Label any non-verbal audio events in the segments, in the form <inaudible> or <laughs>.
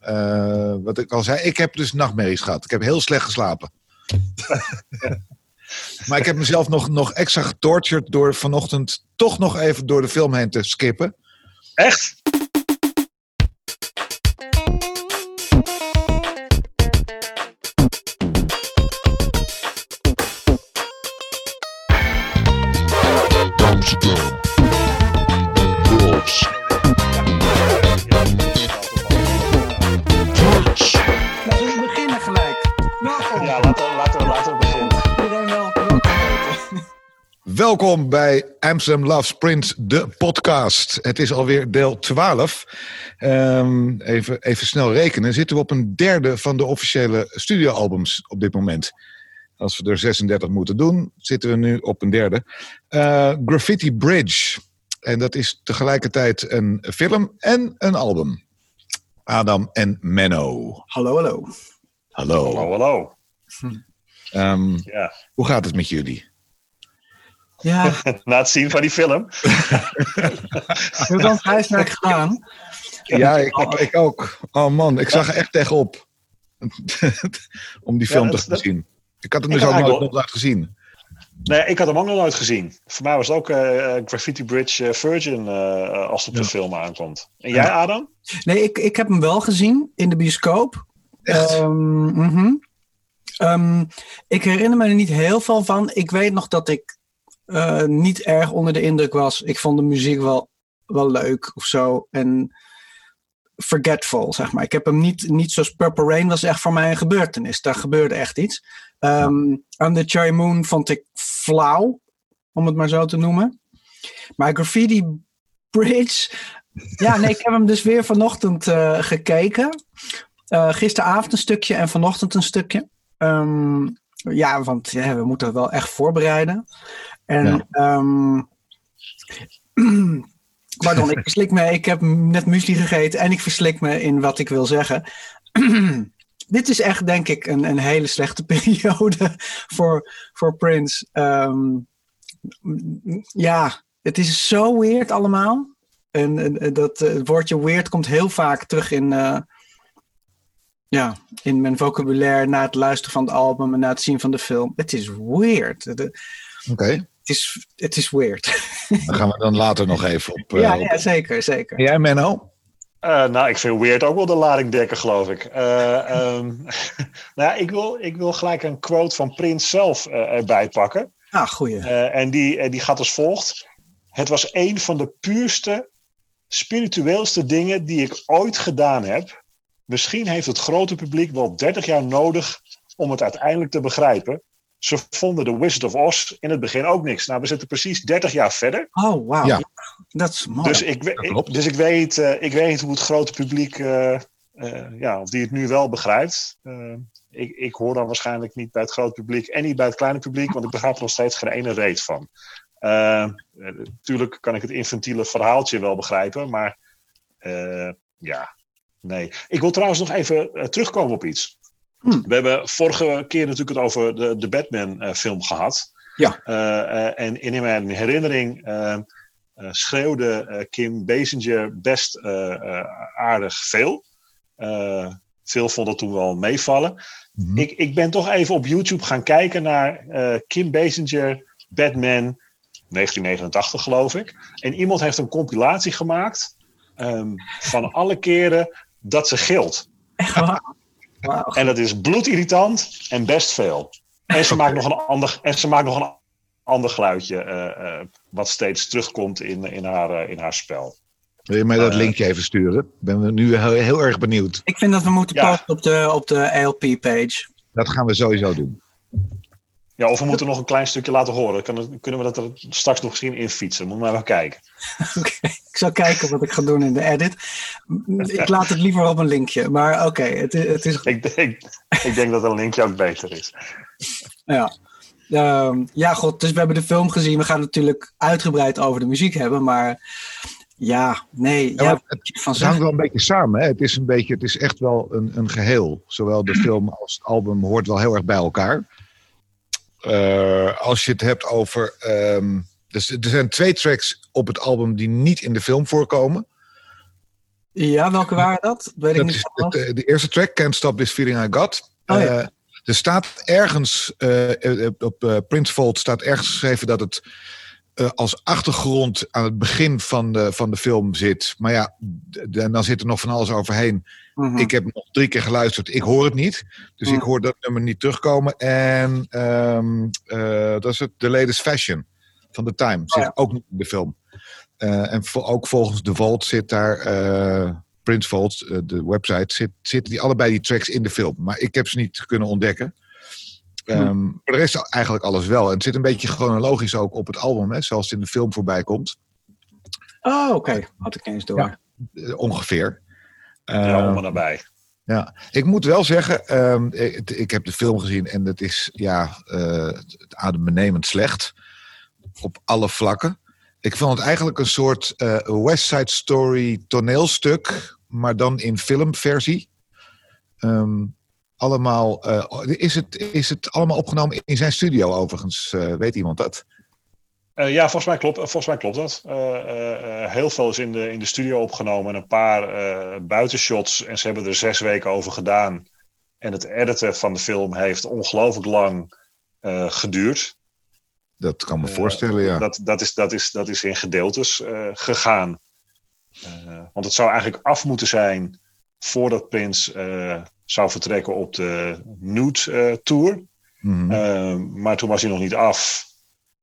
Eh, wat ik al zei, ik heb dus nachtmerries gehad. Ik heb heel slecht geslapen. <laughs> maar ik heb mezelf nog, nog extra getortured door vanochtend toch nog even door de film heen te skippen. Echt? Welkom bij Amsterdam Loves Prince, de podcast. Het is alweer deel 12. Ehm, even, even snel rekenen. Zitten we op een derde van de officiële studioalbums op dit moment. Als we er 36 moeten doen, zitten we nu op een derde. Eh, Graffiti Bridge. En dat is tegelijkertijd een film en een album. Adam en Menno. Hallo, hallo. Hallo. Hallo, hallo. Ehm, Ja. hoe gaat het met jullie? Ja, <laughs> Na het zien van die film. je dan huiswerk gedaan? Ja, ik, ik ook. Oh man, ik zag er echt tegenop. <laughs> Om die film Ja, te dat- zien. Ik had hem Ik dus had ook nog nooit gezien. Nee, ik had hem ook nog nooit gezien. Voor mij was het ook eh, eh, Graffiti Bridge eh, Virgin eh, als het op de Ja. film aankomt. En jij, Adam? Nee, ik, ik heb hem wel gezien in de bioscoop. Echt? Ehm, mhm. Ehm, ik herinner me er niet heel veel van. Ik weet nog dat ik eh, niet erg onder de indruk was. Ik vond de muziek wel, wel leuk of zo. En forgetful, zeg maar. Ik heb hem niet, niet zoals Purple Rain was echt voor mij een gebeurtenis. Daar gebeurde echt iets. On the Cherry Moon vond ik flauw, om het maar zo te noemen. Maar Graffiti Bridge... Ja, nee, ik heb hem dus weer vanochtend eh, gekeken. Eh, gisteravond een stukje en vanochtend een stukje. Ehm, ja, want we moeten wel echt voorbereiden. En Ja. ehm, <clears throat> pardon, ik verslik me. Ik heb net muesli gegeten en ik verslik me in wat ik wil zeggen. <clears throat> Dit is echt, denk ik, een, een hele slechte <laughs> periode voor, voor Prince. Ehm, ja, het is zo weird allemaal. En, en- dat eh, het woordje weird komt heel vaak terug in, eh, ja, in mijn vocabulaire na het luisteren van het album en na het zien van de film. Het is weird. Het, het is, het is weird. dan gaan we dan later nog even op. eh, ja, op- ja, zeker, zeker. En Jij, Menno? Eh, nou, ik vind Weird ook wel de lading dekken, geloof ik. Eh, <laughs> ehm, <laughs> nou ja, ik wil, ik wil gelijk een quote van Prins zelf eh, erbij pakken. Ah, goeie. Eh, en die, die gaat als volgt. Het was een van de puurste, spiritueelste dingen die ik ooit gedaan heb. Misschien heeft het grote publiek wel 30 jaar nodig om het uiteindelijk te begrijpen. Ze vonden The Wizard of Oz in het begin ook niks. Nou, we zitten precies 30 jaar verder. Oh, wauw. Ja. Dat is mooi. Dus, ik, dus ik, weet, eh, ik weet hoe het grote publiek, eh, eh, ja, of die het nu wel begrijpt. Ik, ik hoor dan waarschijnlijk niet bij het grote publiek en niet bij het kleine publiek, want ik begrijp er nog steeds geen ene reet van. Eh, Natuurlijk kan ik het infantiele verhaaltje wel begrijpen, maar eh, ja, nee. Ik wil trouwens nog even terugkomen op iets. Hm. We hebben vorige keer natuurlijk het over de, de Batman-film gehad. Ja. Eh, eh, en in mijn herinnering eh, eh, schreeuwde eh, Kim Basinger best eh, eh, aardig veel. Eh, veel vond het toen wel meevallen. Mhm. Ik, ik ben toch even op YouTube gaan kijken naar eh, Kim Basinger, Batman, 1989 geloof ik. En iemand heeft een compilatie gemaakt ehm, van alle keren dat ze gilt. Echt waar? En dat is bloedirritant en best veel. En ze, maakt, nog een ander, en ze maakt nog een ander geluidje, eh, eh, wat steeds terugkomt in, in, haar, eh, in haar spel. Wil je mij dat linkje even sturen? Ik ben nu heel, heel erg benieuwd. Ik vind dat we moeten Ja. posten op de, op de ALP-page. Dat gaan we sowieso doen. Ja, of we moeten nog een klein stukje laten horen. Dan kunnen we dat er straks nog misschien in fietsen. Moet maar wel kijken. <laughs> Oké, ik zal kijken wat ik ga doen in de edit. Ik laat het liever op een linkje. Maar oké, het, het is Ik denk, ik denk dat een linkje ook beter is. Ja. Ehm, ja, god, dus we hebben de film gezien. We gaan het natuurlijk uitgebreid over de muziek hebben, maar ja, nee, ja, het- van Het hangt wel een beetje samen. Hè? Het, is een beetje, het is echt wel een, een geheel. Zowel de <clears throat> film als het album hoort wel heel erg bij elkaar. Eh, als je het hebt over. ehm, dus er zijn twee tracks op het album die niet in de film voorkomen. Ja, welke waren dat? Weet ik Dat niet. van de, de eerste track, Can't Stop This Feeling I Got. Oh, ja. Eh, er staat ergens, eh, eh, op uh, Prince Vault staat ergens geschreven dat het eh, als achtergrond aan het begin van de, van de film zit. Maar ja, d- dan zit er nog van alles overheen. Mhm. Ik heb nog drie keer geluisterd. Ik hoor het niet. Dus ik hoor dat nummer niet terugkomen. En ehm, eh, dat is het The Latest Fashion van The Time. Zit Oh ja. ook niet in de film. Eh, en vo- ook volgens The Vault zit daar... Prince Vault, de website, zit, zitten die allebei die tracks in de film. Maar ik heb ze niet kunnen ontdekken. Ehm Maar er is eigenlijk alles wel. En het zit een beetje chronologisch ook op het album, hè, zoals het in de film voorbij komt. Oh, oké. Had ik eens door. Ja. Eh, ongeveer. Ja, Ehm, om er nabij. Ja, ik moet wel zeggen, ehm, ik, ik heb de film gezien en het is ja, eh, adembenemend slecht. Op alle vlakken. Ik vond het eigenlijk een soort eh, West Side Story toneelstuk, maar dan in filmversie. Ehm, allemaal, eh, is, het, is het allemaal opgenomen in zijn studio overigens? Eh, weet iemand dat? Eh, ja, volgens mij klopt, volgens mij klopt dat. Heel veel is in de, in de studio opgenomen. en Een paar buitenshots. En ze hebben er zes weken over gedaan. En het editen van de film heeft ongelooflijk lang geduurd. Dat kan me voorstellen, ja. Dat, dat, is, dat, is, dat is in gedeeltes gegaan. Want het zou eigenlijk af moeten zijn voordat Prins zou vertrekken op de Nude eh, Tour. Mhm. Eh, maar toen was hij nog niet af.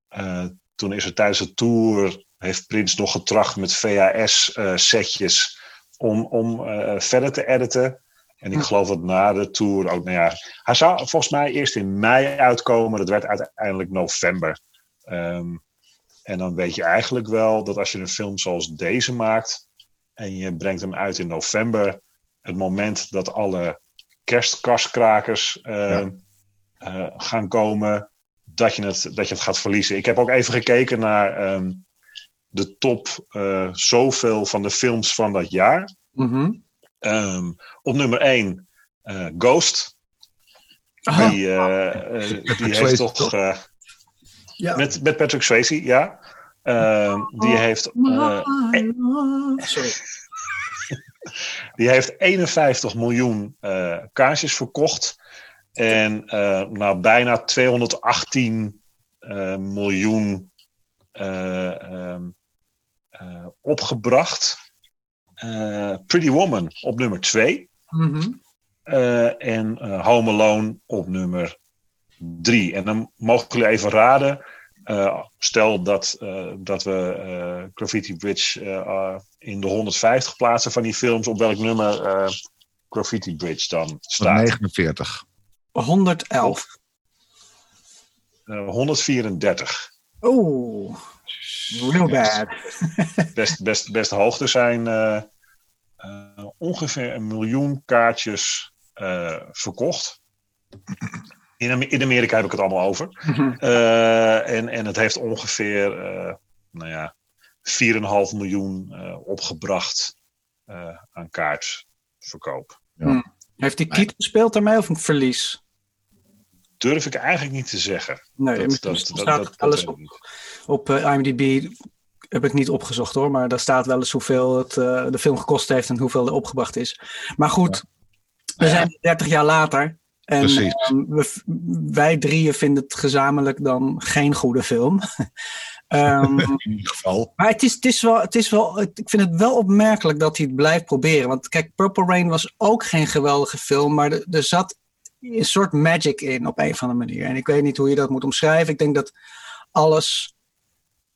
Eh, toen is er tijdens de tour, heeft Prins nog getracht met VHS-setjes om, om eh, verder te editen. En ik geloof dat na de tour ook, nou ja, hij zou volgens mij eerst in mei uitkomen. Dat werd uiteindelijk november. Ehm, en dan weet je eigenlijk wel dat als je een film zoals deze maakt en je brengt hem uit in november, het moment dat alle kerstkastkrakers eh, Ja. eh, gaan komen, dat je, het, dat je het gaat verliezen. Ik heb ook even gekeken naar ehm, de top eh, zoveel van de films van dat jaar. Mhm. Ehm, op nummer 1 Ghost. Ah, Die, eh, die heeft toch. toch? ja. met, met Patrick Swayze, ja. Die, heeft, eh, Sorry. <laughs> die heeft 51 miljoen eh kaartjes verkocht. En eh, nou, bijna 218 eh, miljoen eh, ehm, eh, opgebracht. Pretty Woman op nummer 2. Mhm. En Home Alone op nummer 3. En dan mogen jullie even raden. Eh, stel dat, eh, dat we eh, Graffiti Bridge eh, eh, in de 150 plaatsen van die films. Op welk nummer eh, Graffiti Bridge dan staat? 49. 111. Eh, 134. Oeh, real bad. <laughs> Best, best, best hoog. Er zijn eh, eh, ongeveer een miljoen kaartjes eh, verkocht. In, Am- in Amerika heb ik het allemaal over. Mhm. Eh, en, en het heeft ongeveer eh, nou ja, 4,5 miljoen eh, opgebracht eh, aan kaartverkoop. Heeft die Kiet gespeeld daarmee of een verlies? Durf ik eigenlijk niet te zeggen. Nee, Dat, staat dat, dat, dat alles op, op IMDb. Heb ik niet opgezocht hoor, maar daar staat wel eens hoeveel het, eh, de film gekost heeft en hoeveel er opgebracht is. Maar goed, we zijn 30 jaar later. En ehm, we, wij drieën vinden het gezamenlijk dan geen goede film. <laughs> Ehm, <laughs> In ieder geval. Maar het is, het is wel, het is wel, ik vind het wel opmerkelijk dat hij het blijft proberen. Want kijk, Purple Rain was ook geen geweldige film, maar er, er zat een soort magic in op een of andere manier. En ik weet niet hoe je dat moet omschrijven. Ik denk dat alles,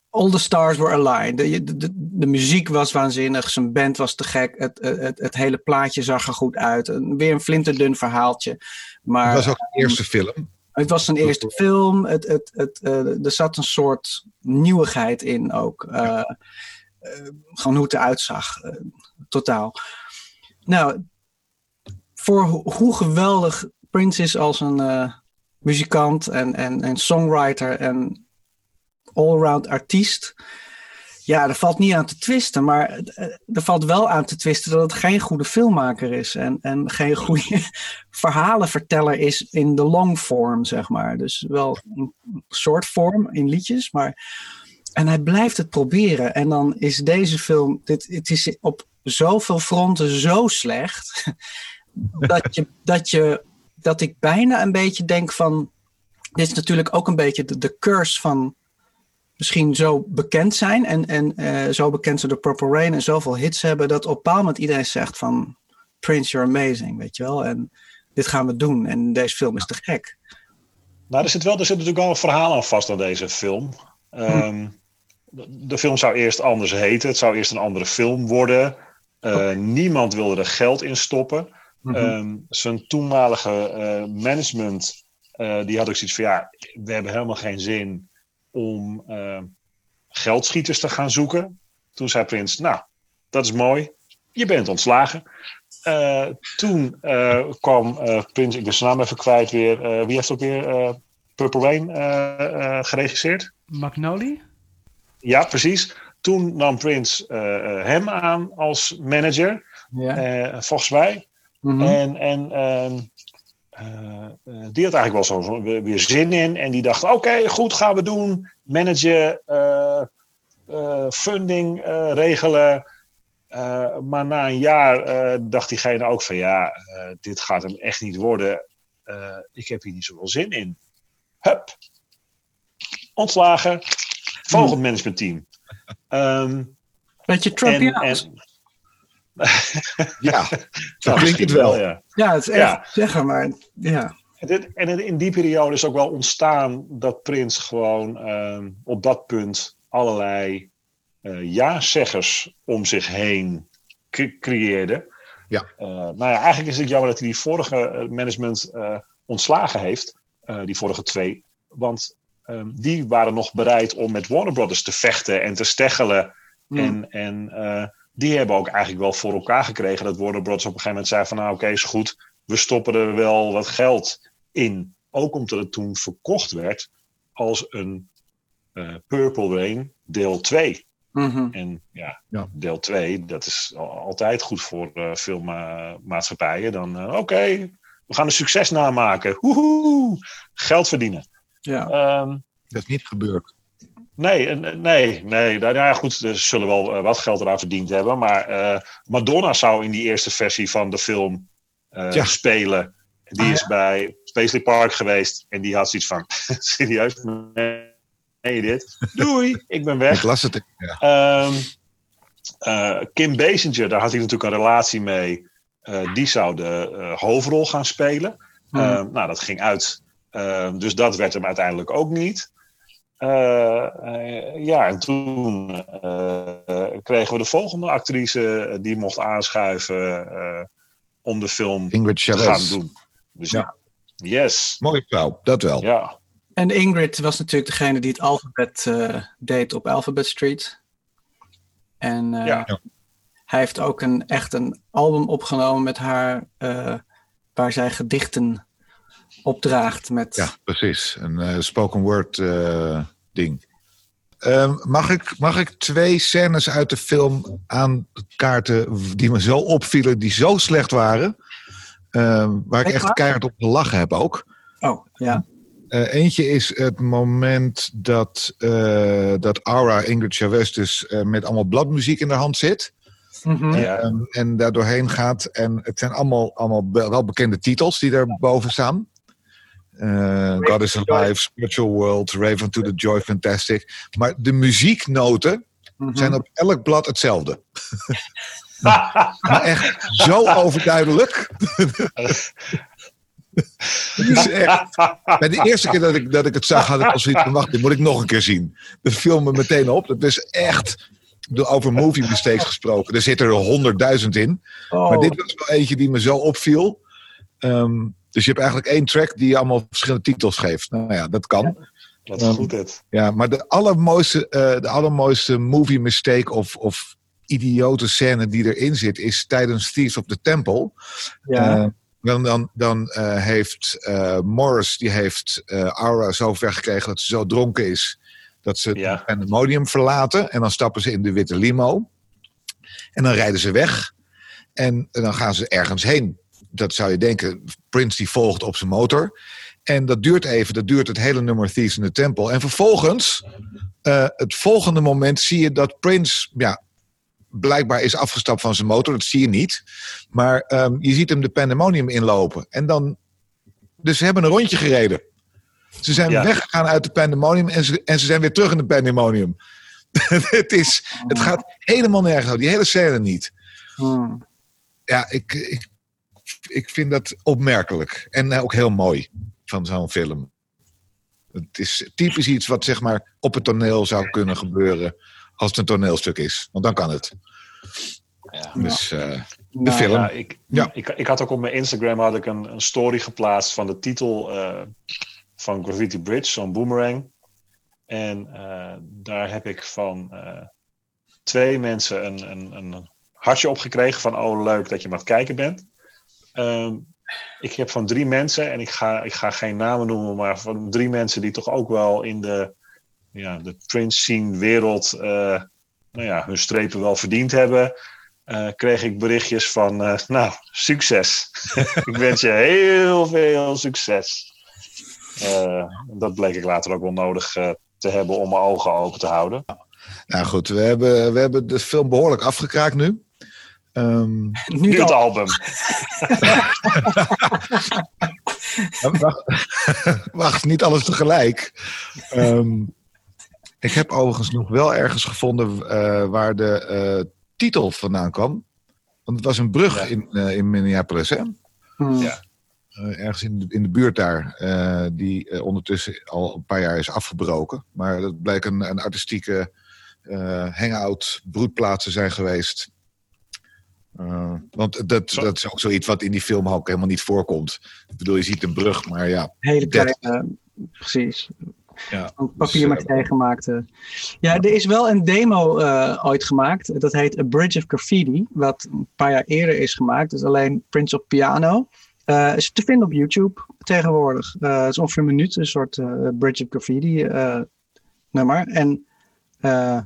all the stars were aligned. De, de, de, de muziek was waanzinnig, zijn band was te gek, het, het, het, hele plaatje zag er goed uit. Een, weer een flinterdun verhaaltje. Maar Het was ook de eerste film. het was zijn eerste film. Het, het, het, eh, er zat een soort nieuwigheid in ook. Eh, gewoon hoe het eruit zag. totaal. Nou, voor ho- hoe geweldig Prince is als een muzikant en, en, en songwriter en allround artiest. Ja, er valt niet aan te twisten, maar eh, er valt wel aan te twisten dat het geen goede filmmaker is en, en geen goede <laughs> verhalenverteller is in de long form, zeg maar. Dus wel een soort vorm in liedjes, maar. En hij blijft het proberen. En dan is deze film. Dit, het is op zoveel fronten zo slecht. <laughs> dat, je, dat, je, dat ik bijna een beetje denk van. Dit is natuurlijk ook een beetje de, de curse van misschien zo bekend zijn en, en uh, zo bekend zijn door Purple Rain en zoveel hits hebben, dat op een bepaald moment iedereen zegt van Prince, you're amazing, weet je wel. En dit gaan we doen en deze film is te gek. Nou, er zit, wel, er zit natuurlijk wel een verhaal aan vast aan deze film. Um, de film zou eerst anders heten. Het zou eerst een andere film worden. Uh, Niemand wilde er geld in stoppen. Mm -hmm. um, zijn toenmalige uh, management, die had ook zoiets van... ja, we hebben helemaal geen zin om geldschieters te gaan zoeken. Toen zei Prins, nou, dat is mooi. Je bent ontslagen. toen kwam Prins, ik ben zijn naam even kwijt weer... wie heeft ook weer Purple Rain geregisseerd? Magnoli? Ja, precies. Toen nam Prince uh, hem aan als manager, ja. volgens mij. Mm -hmm. En, en uh, die had eigenlijk wel zo weer zin in. En die dacht: oké, okay, goed, gaan we doen. Managen, funding regelen. maar na een jaar dacht diegene ook van: ja, dit gaat hem echt niet worden. ik heb hier niet zoveel zin in. Hup. Ontslagen Volgend managementteam. Um, Beetje Trumpiaans. <laughs> ja, <laughs> zo klinkt het wel. Ja, ja het is echt ja. zeggen, maar ja. En, in die periode is ook wel ontstaan dat Prins gewoon um, op dat punt allerlei uh, ja-zeggers om zich heen creëerde. Ja. Uh, nou ja, eigenlijk is het jammer dat hij die vorige management uh, ontslagen heeft. die vorige twee. Want Um, die waren nog bereid om met Warner Brothers te vechten en te steggelen. Mm. En, en uh, die hebben ook eigenlijk wel voor elkaar gekregen dat Warner Brothers op een gegeven moment zei van nou oké okay, is goed, we stoppen er wel wat geld in. Ook omdat het toen verkocht werd als een uh, Purple Rain deel 2. Mm-hmm. En ja, ja, deel 2, dat is altijd goed voor uh, filmmaatschappijen. Dan oké, okay, we gaan een succes namaken. Woehoe, geld verdienen. Ja. Um, dat is niet gebeurd. Nee, nee, nee. Nou ja, goed, ze zullen wel uh, wat geld eraan verdiend hebben. Maar uh, Madonna zou in die eerste versie van de film uh, ja. spelen. Die ah, is ja? bij Spacely Park geweest. En die had zoiets van: <laughs> serieus? Nee, dit. Doei, ik ben weg. Ik las het. Ja. Um, Kim Basinger, daar had hij natuurlijk een relatie mee. die zou de hoofdrol gaan spelen. Hmm. nou, dat ging uit. Uh, dus dat werd hem uiteindelijk ook niet. Uh, uh, ja, en toen uh, kregen we de volgende actrice die mocht aanschuiven om de film Ingrid te gaan doen. Dus ja. yes. Mooie vrouw, dat wel. Ja. En Ingrid was natuurlijk degene die het alfabet deed op Alphabet Street. En ja. hij heeft ook een, echt een album opgenomen met haar, waar zij gedichten opdraagt met. Ja, precies. Een uh, spoken word uh, ding. Um, mag, ik, mag ik twee scènes uit de film aankaarten die me zo opvielen, die zo slecht waren, um, waar ik echt keihard op gelachen heb ook. Oh, ja. Uh, eentje is het moment dat, dat Aura, Ingrid Chavez, dus met allemaal bladmuziek in de hand zit. Mm-hmm. Ja. Um, en daar doorheen gaat. En het zijn allemaal, allemaal wel bekende titels die daarboven staan. Uh, God is Alive, Spiritual World, Raven to the Joy, Fantastic. Maar de muzieknoten mm-hmm. zijn op elk blad hetzelfde. <laughs> maar echt zo overduidelijk. <laughs> dus echt, bij de eerste keer dat ik, dat ik het zag, had ik al zoiets van: wacht, dit moet ik nog een keer zien. Dat viel me meteen op. Dat is echt. Over movie mistakes gesproken. Er zitten er honderdduizend in. Oh. Maar dit was wel eentje die me zo opviel. Um, dus je hebt eigenlijk één track die je allemaal verschillende titels geeft. Nou ja, dat kan. Ja, dat is goed het. Ja, maar de allermooiste, uh, de allermooiste movie mistake of, of idiote scène die erin zit, is tijdens Thieves of the Temple. Ja. Uh, dan, dan, dan uh, heeft Morris, die heeft Aura zo ver gekregen dat ze zo dronken is, dat ze ja. het pandemonium verlaten. En dan stappen ze in de witte limo. En dan rijden ze weg. En, en dan gaan ze ergens heen dat zou je denken, Prince die volgt op zijn motor. En dat duurt even, dat duurt het hele nummer Thieves in the Temple. En vervolgens, uh, het volgende moment zie je dat Prince ja, blijkbaar is afgestapt van zijn motor. Dat zie je niet. Maar ehm, je ziet hem de pandemonium inlopen. En dan. Dus ze hebben een rondje gereden. Ze zijn Ja. weggegaan uit de pandemonium en ze, en ze zijn weer terug in de pandemonium. <laughs> het, is, het gaat helemaal nergens over. Die hele scène niet. Hmm. Ja, ik, ik, ik vind dat opmerkelijk. En eh, ook heel mooi van zo'n film. Het is typisch iets wat zeg maar op het toneel zou kunnen gebeuren als het een toneelstuk is. Want dan kan het. Ja. Dus eh, de Nou, film. Ja, ik, Ja. Ik, ik had ook op mijn Instagram had ik een, een story geplaatst van de titel eh, van Graffiti Bridge, zo'n boomerang. En eh, daar heb ik van eh, twee mensen een, een, een hartje op gekregen van oh leuk dat je maar aan het kijken bent. Ehm, ik heb van drie mensen, en ik ga, ik ga geen namen noemen, maar van drie mensen die toch ook wel in de, ja, de print scene wereld eh, nou ja, hun strepen wel verdiend hebben eh, kreeg ik berichtjes van, eh, <laughs> nou, succes. <laughs> ik wens je heel veel succes. Dat bleek ik later ook wel nodig te hebben om mijn ogen open te houden. Nou goed, we hebben, we hebben de film behoorlijk afgekraakt nu. Ehm, nu Nu het al. album. wacht, wacht, niet alles tegelijk. Ehm, ik heb overigens nog wel ergens gevonden eh, waar de eh, titel vandaan kwam. Want het was een brug Ja. in, eh, in Minneapolis, hè? Hmm. Ja. Eh, ergens in de, in de buurt daar, eh, die ondertussen al een paar jaar is afgebroken. Maar dat bleek een, een artistieke eh hangout, broedplaats te zijn geweest. Eh, want dat, dat is ook zoiets wat in die film ook helemaal niet voorkomt. Ik bedoel, je ziet een brug, maar ja. Hele Dat- kleine, precies. ja. Een papier Dus, met gemaakt. eh. Ja, er is wel een demo eh, ooit gemaakt. Dat heet A Bridge of Graffiti. Wat een paar jaar eerder is gemaakt. Dus alleen Prince op Piano. Eh, is te vinden op YouTube tegenwoordig. Eh, Het is ongeveer een minuut. Een soort eh, Bridge of Graffiti eh, nummer. En eh,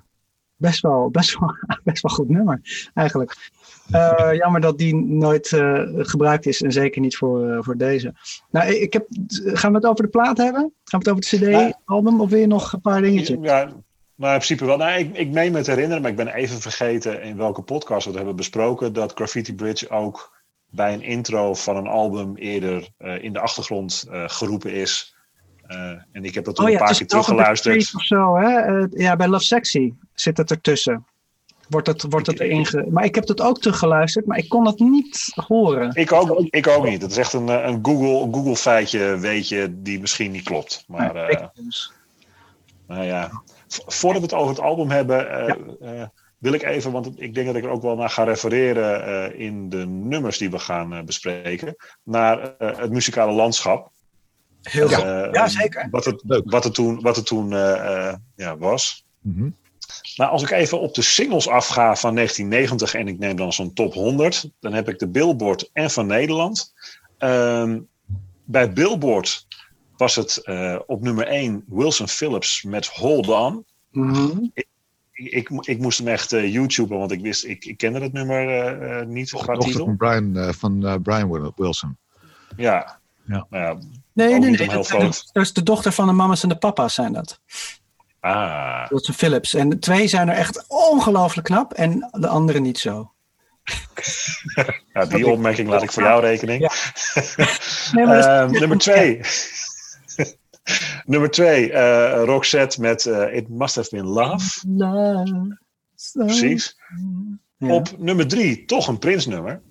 best, wel, <laughs> best, wel, best wel goed nummer eigenlijk. Eh, jammer dat die nooit eh, gebruikt is. En zeker niet voor, eh, voor deze. Nou, ik heb, gaan we het over de plaat hebben? Gaan we het over het. CD-album? Of wil je nog een paar dingetjes? Ja, maar in principe wel. Nou, ik, ik meen me te herinneren, maar ik ben even vergeten in welke podcast we het hebben besproken. Dat Graffiti Bridge ook bij een intro van een album eerder in de achtergrond geroepen is. En ik heb dat toen Oh ja, een paar keer teruggeluisterd. Of zo, hè? Ja, bij Love Sexy zit het ertussen. Wordt het, wordt het Ik- erin ge... Maar ik heb het ook teruggeluisterd, maar ik kon het niet horen. Ik ook, ik ook niet. Het is echt een, eh, een Google, Google feitje, weet je, die misschien niet klopt. Maar Nee, eh, dus. nou ja, voordat we het over het album hebben, eh, eh, wil ik even, want ik denk dat ik er ook wel naar ga refereren eh, in de nummers die we gaan bespreken, naar eh, het muzikale landschap. Heel goed. Eh, Ja, zeker. Wat het, Leuk. wat het toen, wat het toen eh, eh, ja, was. Mhm. Nou, als ik even op de singles afga van 1990 en ik neem dan zo'n top 100, dan heb ik de Billboard en van Nederland. Ehm, bij Billboard was het eh, op nummer 1 Wilson Phillips met Hold On. Mhm. Ik, ik, ik moest hem echt eh YouTuben, want ik wist, ik, ik kende het nummer eh, eh, niet De qua titel. van Brian, eh, van, Brian Wilson. Ja. Ja. Nou ja. Nee, nee, nee. dat is de dochter van de mama's en de papa's zijn dat. Ah. Dat zijn Philips. En de twee zijn er echt ongelooflijk knap en de andere niet zo. <laughs> Ja, die opmerking laat ik voor jou rekening. Ja. <laughs> Nee, maar dat is- Ehm, nummer twee. <laughs> nummer twee, eh Roxette met eh, It Must Have Been Love. Love. Precies. Ja. Op nummer drie, toch een Prince-nummer.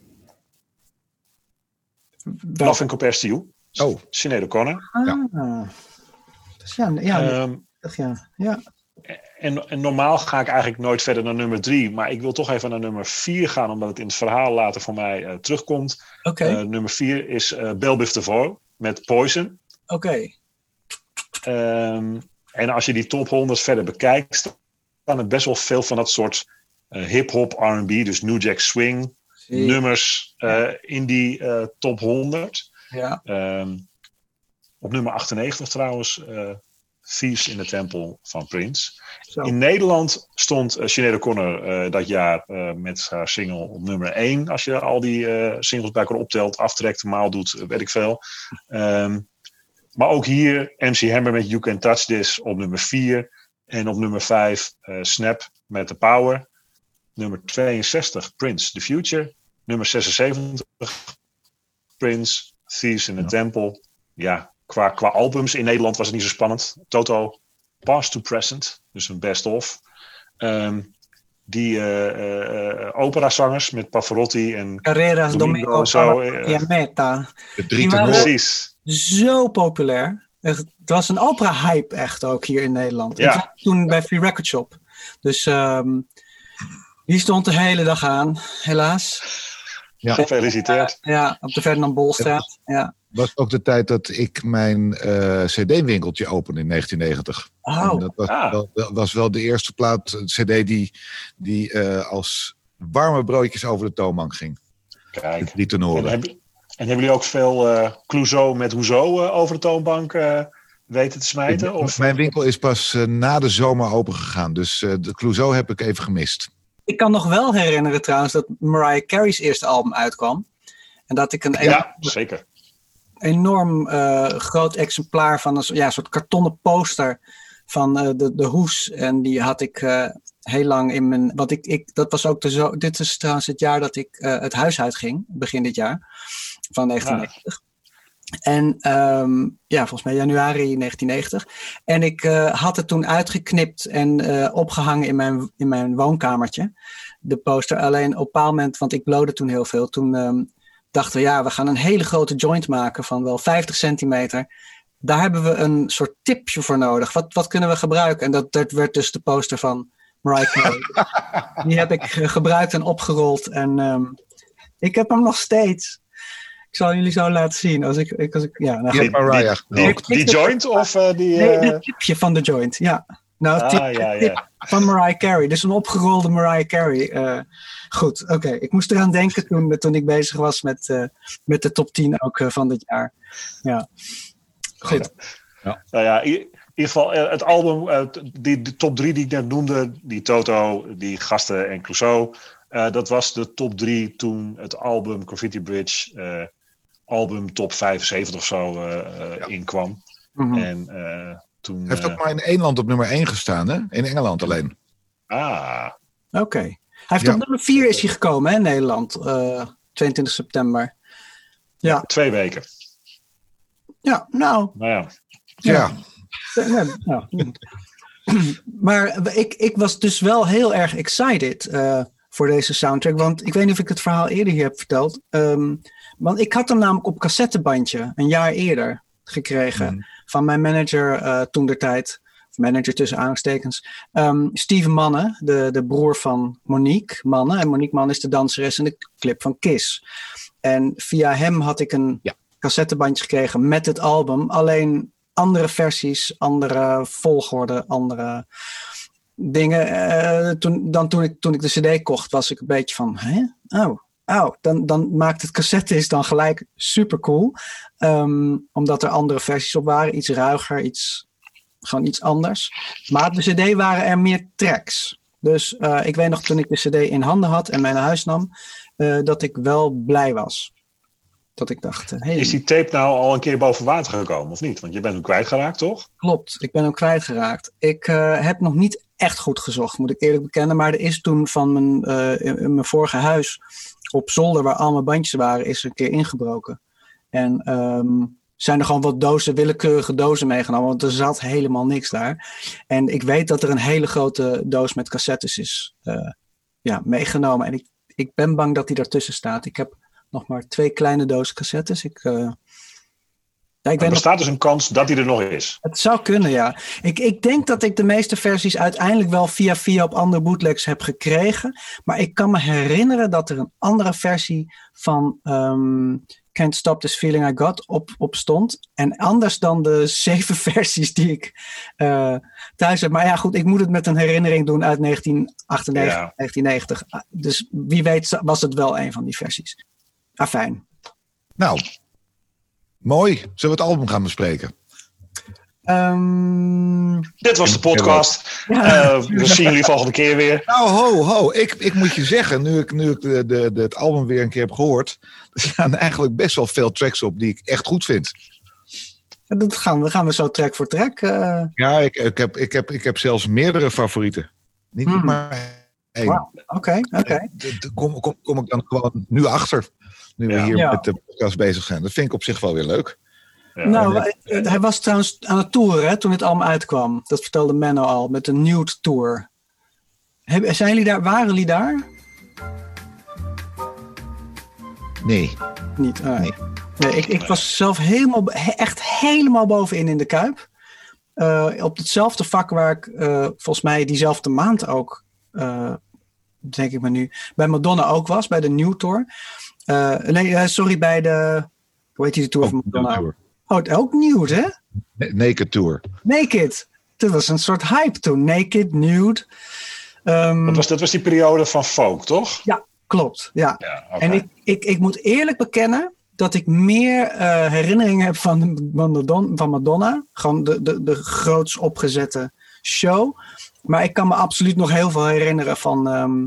Wel- Love and Compares to You. Oh, Sinead O'Connor. Ah. Dus ja, ja, Ehm, ja, ja. en, en normaal ga ik eigenlijk nooit verder naar nummer drie. Maar ik wil toch even naar nummer vier gaan, omdat het in het verhaal later voor mij eh, terugkomt. Oké, Eh, nummer vier is eh Bell Biv DeVoe met Poison. oké. Ehm, en als je die top 100 verder bekijkt, staan er best wel veel van dat soort eh, hip-hop, RB, dus New Jack Swing Zie. nummers eh, in die eh, top 100. Ja. Ehm, op nummer 98 trouwens, eh Thieves in the Temple van Prince. Zo. In Nederland stond uh, Sinead O'Connor eh, dat jaar eh, met haar single op nummer 1. Als je al die eh, singles bij elkaar optelt, aftrekt, maal doet, weet ik veel. Ehm, maar ook hier MC Hammer met You Can Touch This op nummer 4. En op nummer 5 eh, Snap met The Power. Nummer 62, Prince, The Future. Nummer 76, Prince, Thieves in the Temple. Ja, qua, qua albums in Nederland was het niet zo spannend. Toto, Past to Present, dus een best-of. Ehm, die uh, operazangers met Pavarotti en Carreras, Domingo, zo. en Meta. De drie Die waren- tenoren. Precies. Zo populair. Het was een opera-hype echt ook hier in Nederland. Ja. Ik toen bij Free Record Shop. Dus ehm, die stond de hele dag aan, helaas. Gefeliciteerd. Ja, op de Ferdinand Bolstraat. Ja. Was ook de tijd dat ik mijn eh, CD-winkeltje opende in 1990. En dat was, Ah. wel, dat was wel de eerste plaat, eh, CD die, die eh, als warme broodjes over de toonbank ging. Kijk. En, tenoren. hebben, en hebben jullie ook veel eh Clouseau met Hoezo over de toonbank eh, weten te smijten? Of, Mijn winkel is pas na de zomer open gegaan. Dus eh, de Clouseau heb ik even gemist. ik kan nog wel herinneren trouwens dat Mariah Carey's eerste album uitkwam. En dat ik een ja, zeker. Enorm eh, groot exemplaar van een ja, soort kartonnen poster van eh, de, de hoes. En die had ik eh, heel lang in mijn. Want ik, ik, dat was ook de zo. Dit is trouwens het jaar dat ik het huis uitging, begin dit jaar van 1990. En ehm, ja, volgens mij januari 1990. En ik had het toen uitgeknipt en eh, opgehangen in mijn, in mijn woonkamertje. De poster. Alleen op een bepaald moment, want ik blode toen heel veel. Toen ehm, dachten we, ja, we gaan een hele grote joint maken van wel 50 centimeter. Daar hebben we een soort tipje voor nodig. Wat, wat kunnen we gebruiken? En dat, dat werd dus de poster van Mariah Carey. <laughs> Die heb ik eh, gebruikt en opgerold. En ehm, ik heb hem nog steeds. Ik zal jullie zo laten zien. Als ik, ik, als ik, ja, nou, hebt Mariah Die, die joint of eh, die... Nee, eh, het tipje van de joint, ja. Nou, het Ah, tip, ja, ja. tip van Mariah Carey. Dus een opgerolde Mariah Carey. eh, goed, oké. Ik moest eraan denken toen, toen ik bezig was met, eh, met de top 10 ook eh, van dit jaar. Ja. Goed. Nou ja, in ieder geval eh, het album, eh, die, de top drie die ik net noemde, die Toto, die gasten en Clouseau, eh, dat was de top drie toen het album Graffiti Bridge, eh, album top 75 of zo, eh, eh, Ja. inkwam. Mhm. En eh, toen... Hij heeft ook maar in één land op nummer 1 gestaan, hè? In Engeland alleen. ah, Oké. Hij heeft Ja. op nummer 4 is hij gekomen hè, in Nederland. eh 22 september. Ja, twee weken. ja nou, Nou ja, Ja, Ja, ja. <clears throat> maar ik, ik was dus wel heel erg excited eh, voor deze soundtrack. Want ik weet niet of ik het verhaal eerder hier heb verteld. Ehm, want ik had hem namelijk op cassettebandje een jaar eerder gekregen. Mhm. Van mijn manager eh, toen der tijd. Manager tussen aanstekens. Ehm Steven Manne, de, de broer van Monique Manne. En Monique Manne is de danseres in de clip van Kiss. En via hem had ik een Ja. cassettebandje gekregen met het album. Alleen andere versies, andere volgorde, andere dingen. Eh, toen, dan toen ik, toen ik de cd kocht, was ik een beetje van, hè? Oh, oh. Dan, dan maakt het cassette is dan gelijk super cool. Ehm, omdat er andere versies op waren. Iets ruiger, iets, gewoon iets anders. Maar op de cd waren er meer tracks. Dus eh, ik weet nog toen ik de cd in handen had en mij naar huis nam, eh, dat ik wel blij was. Dat ik dacht, eh, hey, is die tape nou al een keer boven water gekomen of niet? Want je bent hem kwijtgeraakt, toch? Klopt, ik ben hem kwijtgeraakt. Ik heb nog niet echt goed gezocht, moet ik eerlijk bekennen. Maar er is toen van mijn, in, mijn vorige huis op zolder, waar al mijn bandjes waren, is er een keer ingebroken. En ehm, zijn er gewoon wat dozen, willekeurige dozen meegenomen, want er zat helemaal niks daar. En ik weet dat er een hele grote doos met cassettes is eh, ja, meegenomen. En ik, ik ben bang dat die daartussen staat. Ik heb nog maar twee kleine dozen cassettes. Ik, eh, ja, ik Er nog bestaat dus een kans dat hij er nog is. het zou kunnen, ja. Ik, ik denk dat ik de meeste versies uiteindelijk wel via via op andere bootlegs heb gekregen. Maar ik kan me herinneren dat er een andere versie van ehm, Can't Stop This Feeling I Got op, op stond. En anders dan de <laughs> zeven versies die ik eh, thuis heb. Maar ja, goed, ik moet het met een herinnering doen uit 1998, Ja. 1990. Dus wie weet was het wel een van die versies. Afijn. nou. Mooi. Zullen we het album gaan bespreken? Ehm, Dit was de podcast. ja. Eh, we zien jullie volgende keer weer. Nou, ho, ho. Ik, ik moet je zeggen, nu ik, nu ik de, de, de, het album weer een keer heb gehoord... <laughs> er staan eigenlijk best wel veel tracks op die ik echt goed vind. Dat gaan we, gaan we zo track voor track. eh, Ja, ik, ik, heb, ik, heb, ik heb zelfs meerdere favorieten. Niet Hmm. maar Eén. Oké, oké. D- Kom, kom, kom ik dan gewoon nu achter. Nu we Ja. hier Ja. met de podcast bezig zijn. Dat vind ik op zich wel weer leuk. Ja. nou, eh, hij was trouwens aan het toeren hè, toen het allemaal uitkwam. Dat vertelde Menno al, met de Nude Tour. Heb, zijn jullie daar, waren jullie daar? Nee. Niet. ah, Nee. nee, ik, ik was zelf helemaal, he- echt helemaal bovenin in de Kuip. Eh, op hetzelfde vak waar ik eh, volgens mij diezelfde maand ook, eh, denk ik maar nu, bij Madonna ook was, bij de New Tour. Eh, nee, sorry, bij de, hoe heet die de Tour van Madonna? Oh, ook nude, hè? Na- Naked Tour. Naked. Dat was een soort hype toen. Naked, nude. Ehm, Dat, was, dat was die periode van folk, toch? Ja, klopt. Ja. En ik, ik, ik moet eerlijk bekennen dat ik meer eh, herinneringen heb van, de- van, Madonna, van Madonna. Gewoon de, de, de groots opgezette show. Maar ik kan me absoluut nog heel veel herinneren van, ehm,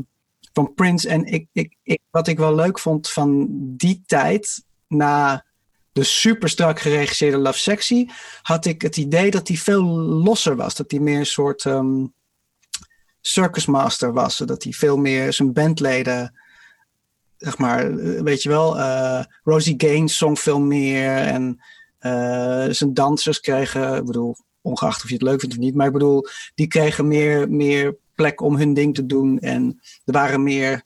van Prince. En ik, ik, ik, wat ik wel leuk vond van die tijd, na de super strak geregisseerde Love Sexy, had ik het idee dat hij veel losser was. Dat hij meer een soort ehm circus master was. Dat hij veel meer zijn bandleden zeg maar, eh, weet je wel, eh, Rosie Gaines zong veel meer en eh, zijn dansers kregen, ik bedoel, ongeacht of je het leuk vindt of niet, maar ik bedoel, die kregen meer, meer plek om hun ding te doen en er waren meer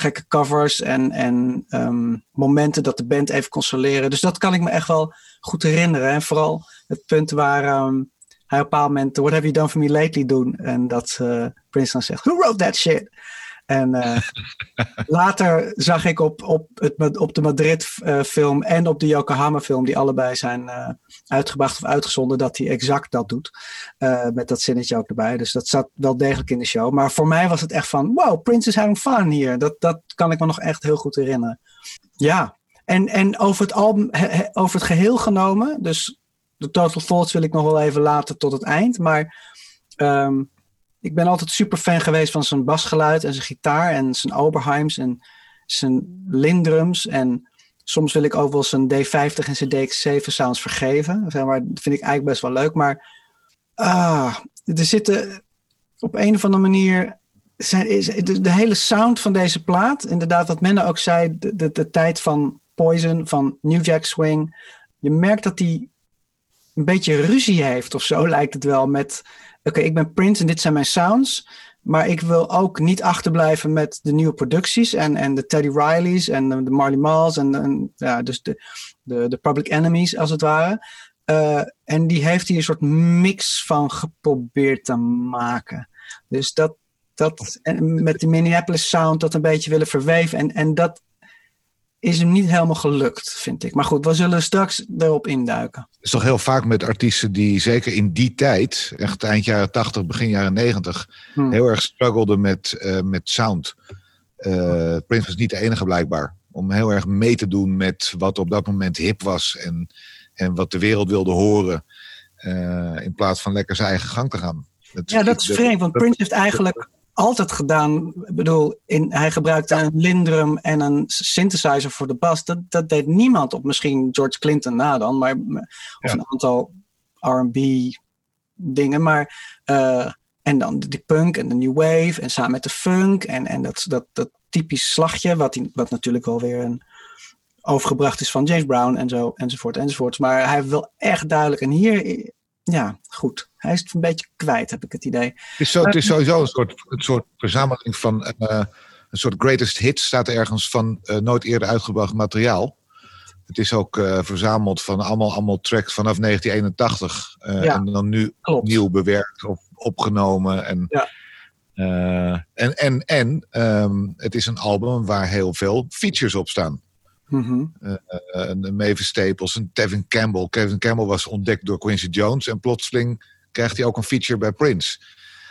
gekke covers en, en ehm, momenten dat de band even kon soleren. Dus dat kan ik me echt wel goed herinneren. En vooral het punt waar ehm, hij op een bepaald moment What have you done for me lately doen en dat eh Prince dan zegt, who wrote that shit? En eh, <laughs> later zag ik op, op, het, op de Madrid-film en op de Yokohama-film, die allebei zijn eh, uitgebracht of uitgezonden, dat hij exact dat doet. Eh, met dat zinnetje ook erbij. Dus dat zat wel degelijk in de show. Maar voor mij was het echt van: wow, Prince is having fun hier. Dat, dat kan ik me nog echt heel goed herinneren. Ja, en, en over, het album, he- he- over het geheel genomen, dus de Total Thoughts wil ik nog wel even laten tot het eind. Maar ehm, ik ben altijd super fan geweest van zijn basgeluid en zijn gitaar en zijn Oberheims en zijn Lindrums. En soms wil ik ook wel zijn D50 en zijn DX7 sounds vergeven. Zeg maar, dat vind ik eigenlijk best wel leuk. Maar ah, er zitten op een of andere manier. Zijn, is, de, hele sound van deze plaat, inderdaad, wat Menne ook zei, de tijd van Poison, van New Jack Swing. Je merkt dat hij een beetje ruzie heeft of zo, lijkt het wel. Met oké, ik ben Prince en dit zijn mijn sounds. Maar ik wil ook niet achterblijven met de nieuwe producties en, en de Teddy Riley's en de, Marley Marls en, en ja, dus de, de, de Public Enemies als het ware. Uh, en die heeft hier een soort mix van geprobeerd te maken. Dus dat, dat en met de Minneapolis sound dat een beetje willen verweven. En, en dat is hem niet helemaal gelukt, vind ik. Maar goed, we zullen straks erop induiken. Het is toch heel vaak met artiesten die zeker in die tijd, echt eind jaren 80, begin jaren 90, hmm. heel erg struggelden met, uh, met sound. Uh, Prince was niet de enige blijkbaar. Om heel erg mee te doen met wat op dat moment hip was en, en wat de wereld wilde horen. Uh, in plaats van lekker zijn eigen gang te gaan. Dat, ja, dat is vreemd, want Prince heeft eigenlijk altijd gedaan. Ik bedoel, in, hij gebruikte een Lindrum en een synthesizer voor de bas. Dat, dat deed niemand op misschien George Clinton na dan, maar of ja. een aantal R&B dingen. Maar uh, en dan die punk en de new wave en samen met de funk en, en dat, dat, dat typisch slagje, wat, die, wat natuurlijk alweer een overgebracht is van James Brown en zo enzovoort enzovoort. Maar hij heeft wel echt duidelijk en hier ja, goed. Hij is het een beetje kwijt, heb ik het idee. Het is, zo, het is sowieso een soort, een soort verzameling van uh, een soort greatest hits. Staat ergens van uh, nooit eerder uitgebracht materiaal. Het is ook uh, verzameld van allemaal, allemaal tracks vanaf 1981. Ja, en dan nu klopt. nieuw bewerkt of opgenomen. En, ja. en, en, en um, het is een album waar heel veel features op staan. Mm -hmm. uh, een Mavis Staples, een Tevin Campbell. Kevin Campbell was ontdekt door Quincy Jones. En plotseling krijgt hij ook een feature bij Prince.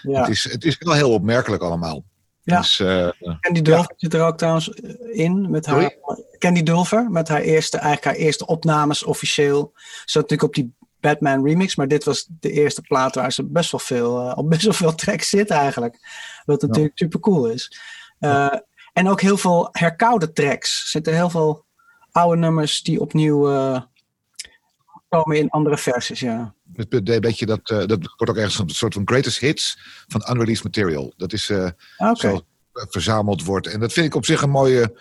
Ja. Het, is, het is wel heel opmerkelijk allemaal. Ja. Dus, uh, Candy Dulfer ja. zit er ook trouwens in. Met haar, Candy Dulfer, met haar eerste, eigenlijk haar eerste opnames officieel. Zat natuurlijk op die Batman remix. Maar dit was de eerste plaat waar ze best wel veel, uh, op best wel veel tracks zit eigenlijk. Wat natuurlijk super cool is. En ook heel veel herkoude tracks. Er zitten heel veel oude nummers die opnieuw uh, komen in andere versies, ja. Het beetje dat, uh, dat wordt ook ergens een soort van greatest hits van unreleased material. Dat is uh, okay. zo, verzameld wordt. En dat vind ik op zich een mooie,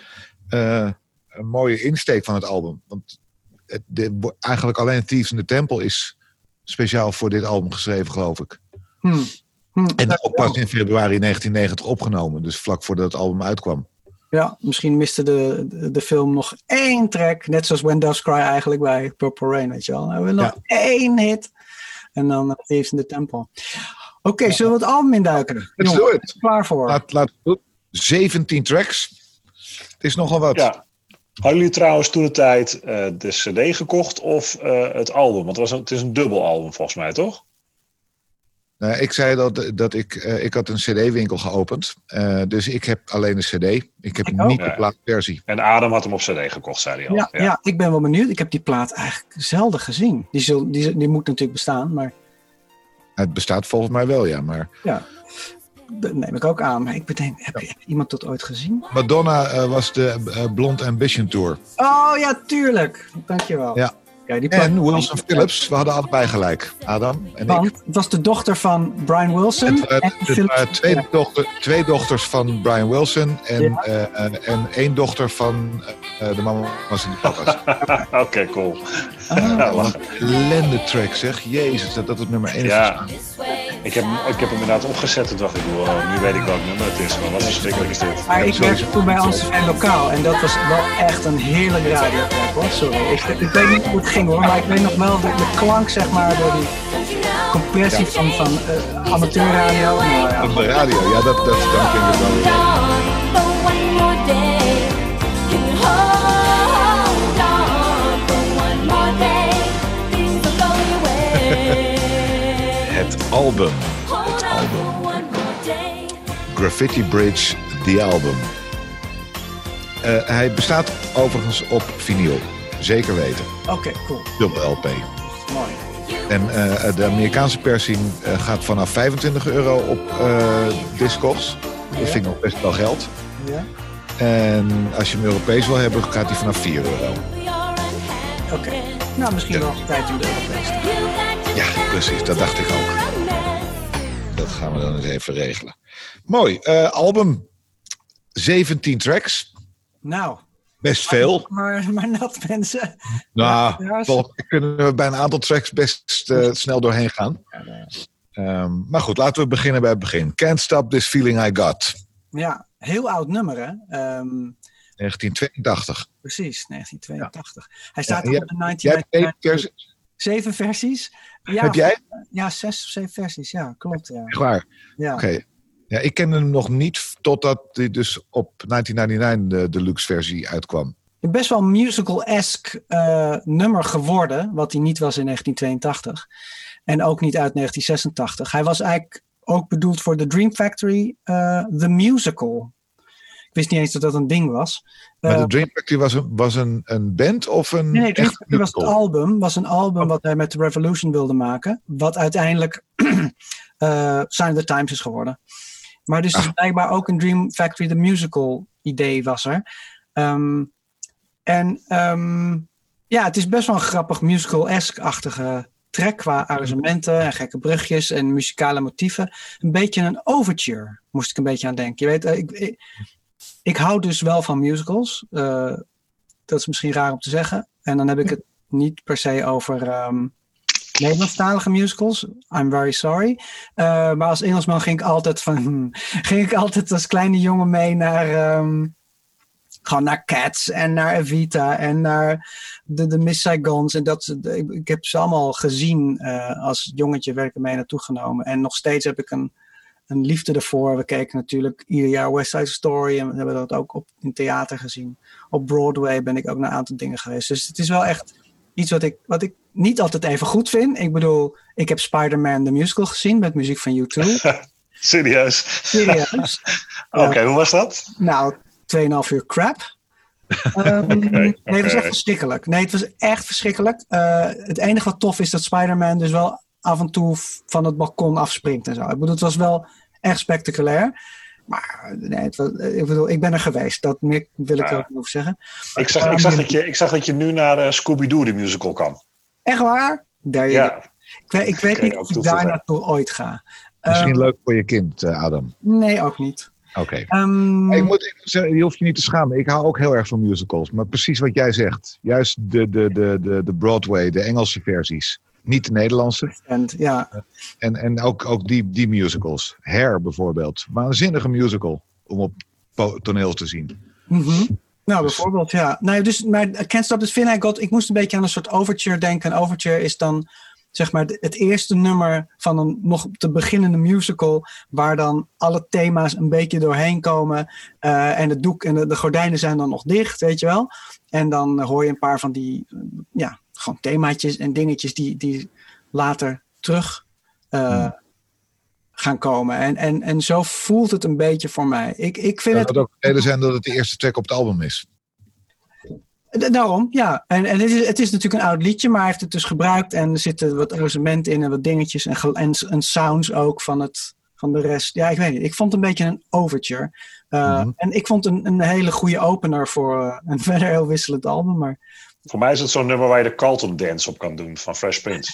een mooie insteek van het album. Want het, de, eigenlijk alleen Thieves in the Temple is speciaal voor dit album geschreven, geloof ik. Hmm. Hmm. En ook pas in februari 1990 opgenomen, dus vlak voordat het album uitkwam. Ja, misschien miste de, de, film nog één track. Net zoals When Doves Cry eigenlijk bij Purple Rain, weet je wel. Nou, we hebben nog één hit. En dan uh, Thieves in the Temple. Oké, zullen we het album induiken? Let's do it. Klaar voor. Laat, laat 17 tracks. Het is nogal wat. Ja. Hadden jullie trouwens toen de tijd uh, de CD gekocht of uh, het album? Want het, was een, het is een dubbel album volgens mij, toch? Uh, ik zei dat, dat ik, uh, ik had een cd-winkel geopend. Uh, dus ik heb alleen een cd. Ik heb ik niet de plaatversie. En Adam had hem op cd gekocht, zei hij al. Ja, ja. ja, ik ben wel benieuwd. Ik heb die plaat eigenlijk zelden gezien. Die, zul, die, die moet natuurlijk bestaan, maar... Het bestaat volgens mij wel, ja. Maar... Ja, dat neem ik ook aan. Maar ik bedenk, heb je iemand dat ooit gezien? Madonna was de Blond Ambition Tour. Oh ja, tuurlijk. Dankjewel. Ja. Ja, die en Wilson Phillips, we hadden allebei gelijk, Adam en Want ik. Het was de dochter van Brian Wilson. Het, waren twee, dochter, twee, dochters van Brian Wilson en, ja. uh, en, en, één dochter van uh, de mama was in de papa's. <laughs> Oké, okay, cool. Ah. Wat een ellende track zeg, jezus, dat dat het nummer één is. Ja. Ik heb, ik heb hem inderdaad opgezet. Toen dacht ik, wow, nu weet ik welk nummer het is. Maar wat verschrikkelijk is dit. Maar ik werkte toen bij Amsterdam Lokaal. En dat was wel echt een heerlijke radiotrack hoor. Sorry. Ik, ik, weet niet hoe het ging hoor. Maar ik weet nog wel de, de klank zeg maar. Door die compressie ja. van, van uh, amateurradio. Nou, ja. Op de radio, ja dat, dat, klinkt het wel weer. Het album. Het album. Graffiti Bridge, The Album. Uh, hij bestaat overigens op vinyl. Zeker weten. Oké, okay, cool. Dubbel LP. Mooi. En uh, de Amerikaanse persing uh, gaat vanaf 25 euro op Discogs. Dat ja. vind ik nog best wel geld. Ja. En als je hem Europees wil hebben, gaat hij vanaf 4 euro. Oké. Okay. Nou, misschien ja. wel tijd om de Europees te gaan. Precies. Dat dacht ik ook. Dat gaan we dan eens even regelen. Mooi. Uh, album. 17 tracks. Nou. Best veel. Maar, maar nat mensen. Nou, ja, volgens mij kunnen we bij een aantal tracks best uh, snel doorheen gaan. Um, maar goed, laten we beginnen bij het begin. Can't Stop This Feeling I Got. Ja, heel oud nummer hè. Um, 1982. Precies, 1982. Ja. Hij staat ja, op de 1992. Zeven versies. Ja, Heb jij? Ja, zes of zeven versies. Ja, klopt. Ja. Echt waar? Ja. Oké. Okay. Ja, ik kende hem nog niet totdat hij dus op 1999 de deluxe versie uitkwam. Best wel musical-esque uh, nummer geworden, wat hij niet was in 1982. En ook niet uit 1986. Hij was eigenlijk ook bedoeld voor de Dream Factory, uh, The Musical. Ik wist niet eens dat dat een ding was. Maar de Dream Factory was een, was een, een band of een. Nee, nee Dream Factory was het album. Was een album oh. wat hij met The Revolution wilde maken. Wat uiteindelijk uh, <clears throat> Sign of the Times is geworden. Maar dus, dus blijkbaar ook een Dream Factory, the musical idee was er. Um, en um, ja, het is best wel een grappig musical-esque-achtige track qua arrangementen en gekke brugjes en muzikale motieven. Een beetje een overture, moest ik een beetje aan denken. Je weet, ik, ik, ik hou dus wel van musicals. Uh, dat is misschien raar om te zeggen. En dan heb ik het niet per se over um, Nederlandstalige musicals. I'm very sorry. Uh, maar als Engelsman ging ik altijd van, <laughs> ging ik altijd als kleine jongen mee naar um, gewoon naar Cats en naar Evita en naar de, de Miss Saigons. En dat, ik, heb ze allemaal gezien uh, als jongetje werd ik er mee naartoe genomen. En nog steeds heb ik een, een liefde ervoor. We keken natuurlijk ieder jaar West Side Story en we hebben dat ook op, in theater gezien. Op Broadway ben ik ook naar een aantal dingen geweest. Dus het is wel echt iets wat ik, wat ik niet altijd even goed vind. Ik bedoel, ik heb Spider-Man de musical gezien met muziek van U2. <laughs> Serieus? Serieus. <laughs> Oké, okay, uh, hoe was dat? Nou, 2,5 uur crap. <laughs> Um, okay, nee, het was echt verschrikkelijk. Nee, het was echt verschrikkelijk. Uh, het enige wat tof is dat Spider-Man dus wel af en toe van het balkon afspringt en zo. Ik bedoel, het was wel echt spectaculair. Maar nee, het was, ik bedoel, ik ben er geweest. Dat meer wil ik er ook niet over zeggen. Ik zag, ik, zag dat je, ik zag dat je nu naar uh, Scooby-Doo, de musical, kan. Echt waar? Daar ja. Ik weet, ik weet niet of ik daar naartoe ooit ga. Misschien um, leuk voor je kind, uh, Adam. Nee, ook niet. Oké. Ehm, Ik moet, ik moet zeggen, je hoeft je niet te schamen. Ik hou ook heel erg van musicals. Maar precies wat jij zegt. Juist de, de, de, de, de Broadway, de Engelse versies. Niet de Nederlandse. en, ja, En, en ook, ook die, die musicals. Hair bijvoorbeeld. Waanzinnige musical om op toneel te zien. Mhm. Nou, bijvoorbeeld, ja. Nou, dus, maar Can't Stop This Feeling I Got, ik moest een beetje aan een soort overture denken. Een overture is dan, zeg maar, het eerste nummer van een nog te beginnende musical, waar dan alle thema's een beetje doorheen komen. eh, en het doek en de, de gordijnen zijn dan nog dicht, weet je wel. En dan hoor je een paar van die, eh, ja, gewoon themaatjes en dingetjes die, die later terug eh, Hmm. gaan komen. En, en, en zo voelt het een beetje voor mij. Ik, ik vind het het ook reden zijn dat het de eerste track op het album is? Da- Daarom, ja. En, en het, is, het is natuurlijk een oud liedje, maar hij heeft het dus gebruikt. En er zitten wat arrangementen in en wat dingetjes. En, en, en sounds ook van, het, van de rest. Ja, ik weet niet. Ik vond het een beetje een overture. Uh, Mhm. En ik vond een, een hele goede opener voor uh, een <laughs> verder heel wisselend album. Maar Voor mij is het zo'n nummer waar je de Carlton Dance op kan doen van Fresh Prince.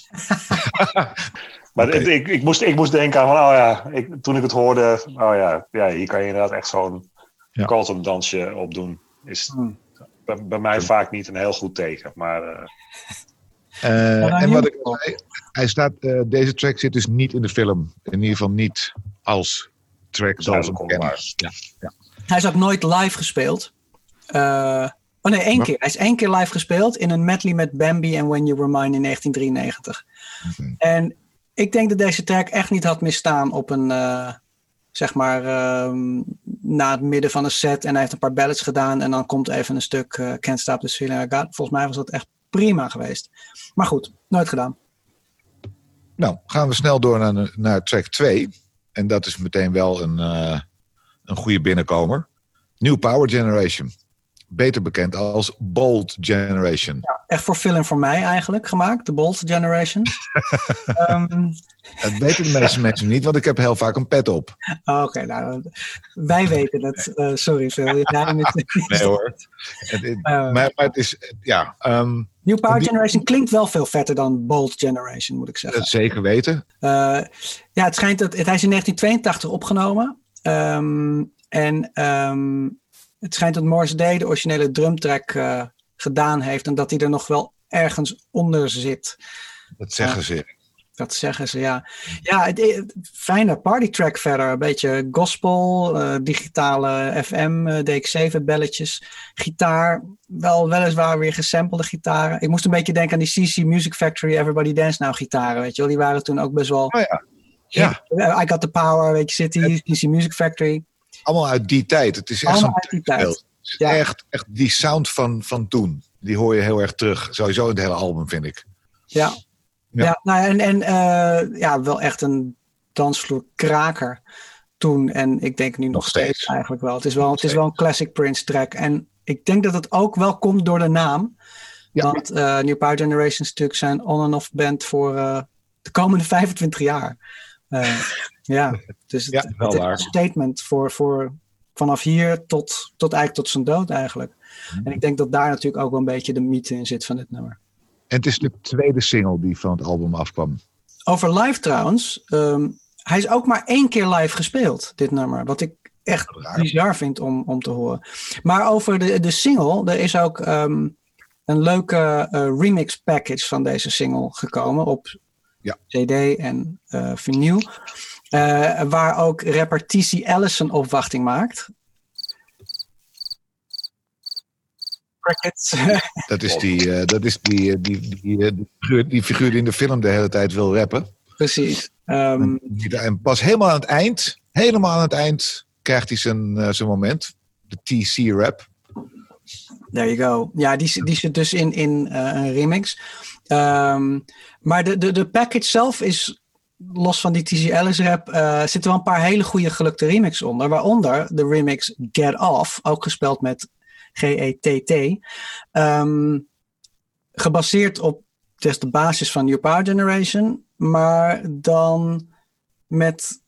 <laughs> maar ik, ik, moest, ik moest denken aan, van, oh ja, ik, toen ik het hoorde, oh ja, ja hier kan je inderdaad echt zo'n Ja. Carlton dansje op doen. Is Hmm. bij, bij mij vaak niet een heel goed teken. Maar eh, Eh, nou, en wat ik zei, hij staat, eh, deze track zit dus niet in de film. In ieder geval niet als track zoals we hem kennen. hij is ook nooit live gespeeld. Uh, oh nee, één Wat? keer. Hij is één keer live gespeeld in een medley met Bambi en When You Were Mine in 1993. Mhm. En ik denk dat deze track echt niet had misstaan op een, uh, zeg maar, um, na het midden van een set. En hij heeft een paar ballads gedaan. En dan komt even een stuk uh, Can't Stop This Feeling I Got. Volgens mij was dat echt prima geweest. Maar goed, nooit gedaan. Nou, gaan we snel door naar, naar track 2. En dat is meteen wel een, uh, een goede binnenkomer. New Power Generation. Beter bekend als Bold Generation. Ja, echt voor Phil en voor mij eigenlijk gemaakt. De Bold Generation. um, <laughs> dat weten de meeste mensen niet, want ik heb heel vaak een pet op. Oh, Oké, okay, nou, wij weten het. Uh, <laughs> sorry Phil. Ja, nee hoor. <laughs> Het, het, uh, maar, maar, het is, ja... Um, New Power die, Generation klinkt wel veel vetter dan Bold Generation, moet ik zeggen. Dat zeker weten. Uh, ja, het schijnt dat... Het, hij is in 1982 opgenomen. Um, en um, het schijnt dat Morris Day de originele drumtrack uh, gedaan heeft. En dat hij er nog wel ergens onder zit. Dat zeggen ze. Dat zeggen ze, ja. Ja, het, het, fijne partytrack verder. Een beetje gospel, uh, digitale FM, uh, DX7 belletjes, gitaar. Wel weliswaar weer gesampelde gitaren. Ik moest een beetje denken aan die CC Music Factory Everybody Dance Now gitaren, weet je wel. Die waren toen ook best wel... Oh ja. ja. I Got The Power, weet je, City, CC Music Factory. Allemaal uit die tijd. Het is echt die tijd. Ja. Echt, echt die sound van, van toen. Die hoor je heel erg terug. Sowieso in het hele album, vind ik. Ja, ja. ja nou, en, en uh, ja, wel echt een dansvloer kraker toen. En ik denk nu nog, nog steeds. steeds. eigenlijk wel. Het is wel, het is wel een classic Prince track. En ik denk dat het ook wel komt door de naam. Ja. Want uh, New Power Generations natuurlijk zijn on en off band voor uh, de komende 25 jaar. Uh, ja, dus het, ja, het is een statement voor, voor vanaf hier tot, tot eigenlijk tot zijn dood eigenlijk. Mm. En ik denk dat daar natuurlijk ook wel een beetje de mythe in zit van dit nummer. En het is de tweede single die van het album afkwam. Over live trouwens. Um, hij is ook maar één keer live gespeeld, dit nummer. Wat ik echt Raar. bizar vind om, om te horen. Maar over de, de single, er is ook um, een leuke uh, remix package van deze single gekomen op ja. CD en uh, vinyl. Uh, waar ook rapper T.C. Ellison opwachting maakt. <laughs> Dat is die, uh, dat is die, die, die, die, figuur, die figuur die in de film de hele tijd wil rappen. Precies. Um, en, en, pas helemaal aan het eind, helemaal aan het eind, krijgt hij zijn, zijn moment. De TC-rap. There you go. Ja, die, die zit dus in, in een remix. Um, maar de, de, de package zelf is, los van die TC Ellis rap, uh, zitten wel een paar hele goede gelukte remixes onder. Waaronder de remix Get Off, ook gespeeld met G-E-T-T. Um, gebaseerd op dus de basis van New Power Generation, maar dan met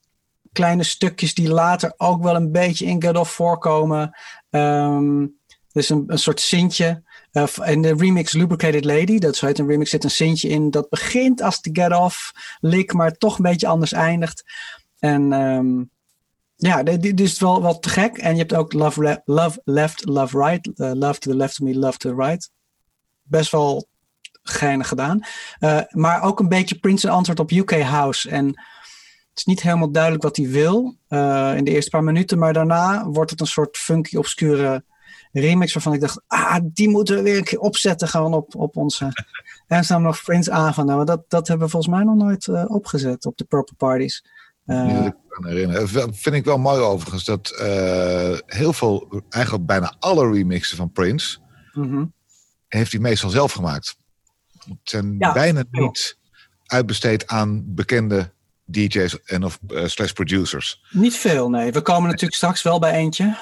kleine stukjes die later ook wel een beetje in Get Off voorkomen. Um, dus een, een soort sintje. Uh, in de remix Lubricated Lady, dat zo een remix, zit een sintje in dat begint als de Get Off lick, maar toch een beetje anders eindigt. En um, Ja, dit is wel, wel te gek. En je hebt ook Love, love Left, Love Right. Uh, love to the left of me, Love to the right. Best wel geinig gedaan. Uh, maar ook een beetje Prince antwoord op UK House. En het is niet helemaal duidelijk wat hij wil uh, in de eerste paar minuten. Maar daarna wordt het een soort funky, obscure remix waarvan ik dacht, ah, die moeten we weer een keer opzetten gewoon op, op onze <laughs> en staan nog Prince avond. Maar dat, dat hebben we volgens mij nog nooit uh, opgezet op de Purple Parties. Uh, ik kan herinneren. Vind ik wel mooi overigens dat heel veel, eigenlijk bijna alle remixen van Prince, -hmm. heeft hij meestal zelf gemaakt. Het zijn ja, bijna niet uitbesteed aan bekende DJ's en of uh, slash producers. Niet veel, nee. We komen natuurlijk straks wel bij eentje.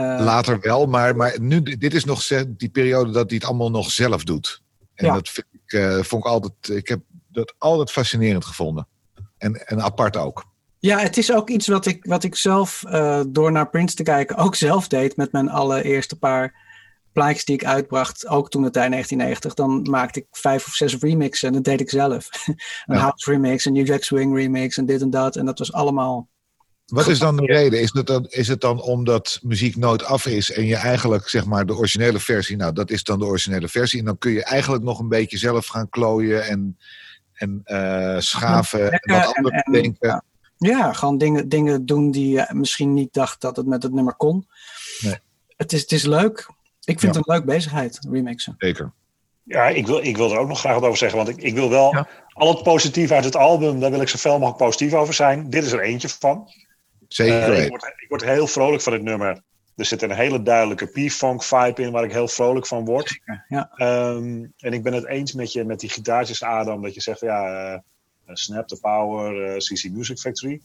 Later wel, maar, maar nu, dit is nog die periode dat hij het allemaal nog zelf doet. En ja. dat vind ik, uh, vond ik altijd, ik heb dat altijd fascinerend gevonden. En, en apart ook. Ja, het is ook iets wat ik, wat ik zelf, uh, door naar Prince te kijken, ook zelf deed met mijn allereerste paar plaatjes die ik uitbracht. Ook toen het in 1990. Dan maakte ik vijf of zes remixen en dat deed ik zelf. <laughs> een ja. house remix, een New Jack Swing remix en dit en dat. En dat was allemaal wat is dan de reden? Is het dan, is het dan omdat muziek nooit af is en je eigenlijk zeg maar de originele versie, nou dat is dan de originele versie. En dan kun je eigenlijk nog een beetje zelf gaan klooien en, en uh, schaven en, wat anders denken. Ja. ja, gewoon dingen, dingen doen die je misschien niet dacht dat het met het nummer kon. Nee. Het, is, het is leuk. Ik vind ja. het een leuk bezigheid, remixen. Zeker. Ja, ik wil, ik wil er ook nog graag wat over zeggen. Want ik, ik wil wel ja. al het positief uit het album, daar wil ik zoveel mogelijk positief over zijn. Dit is er eentje van. Zeker. Uh, ik, word, ik, word, heel vrolijk van het nummer. Er zit een hele duidelijke P-funk vibe in waar ik heel vrolijk van word. Zeker, ja. um, en ik ben het eens met je met die gitaartjes Adam. Dat je zegt ja, uh, Snap the Power, uh, CC Music Factory.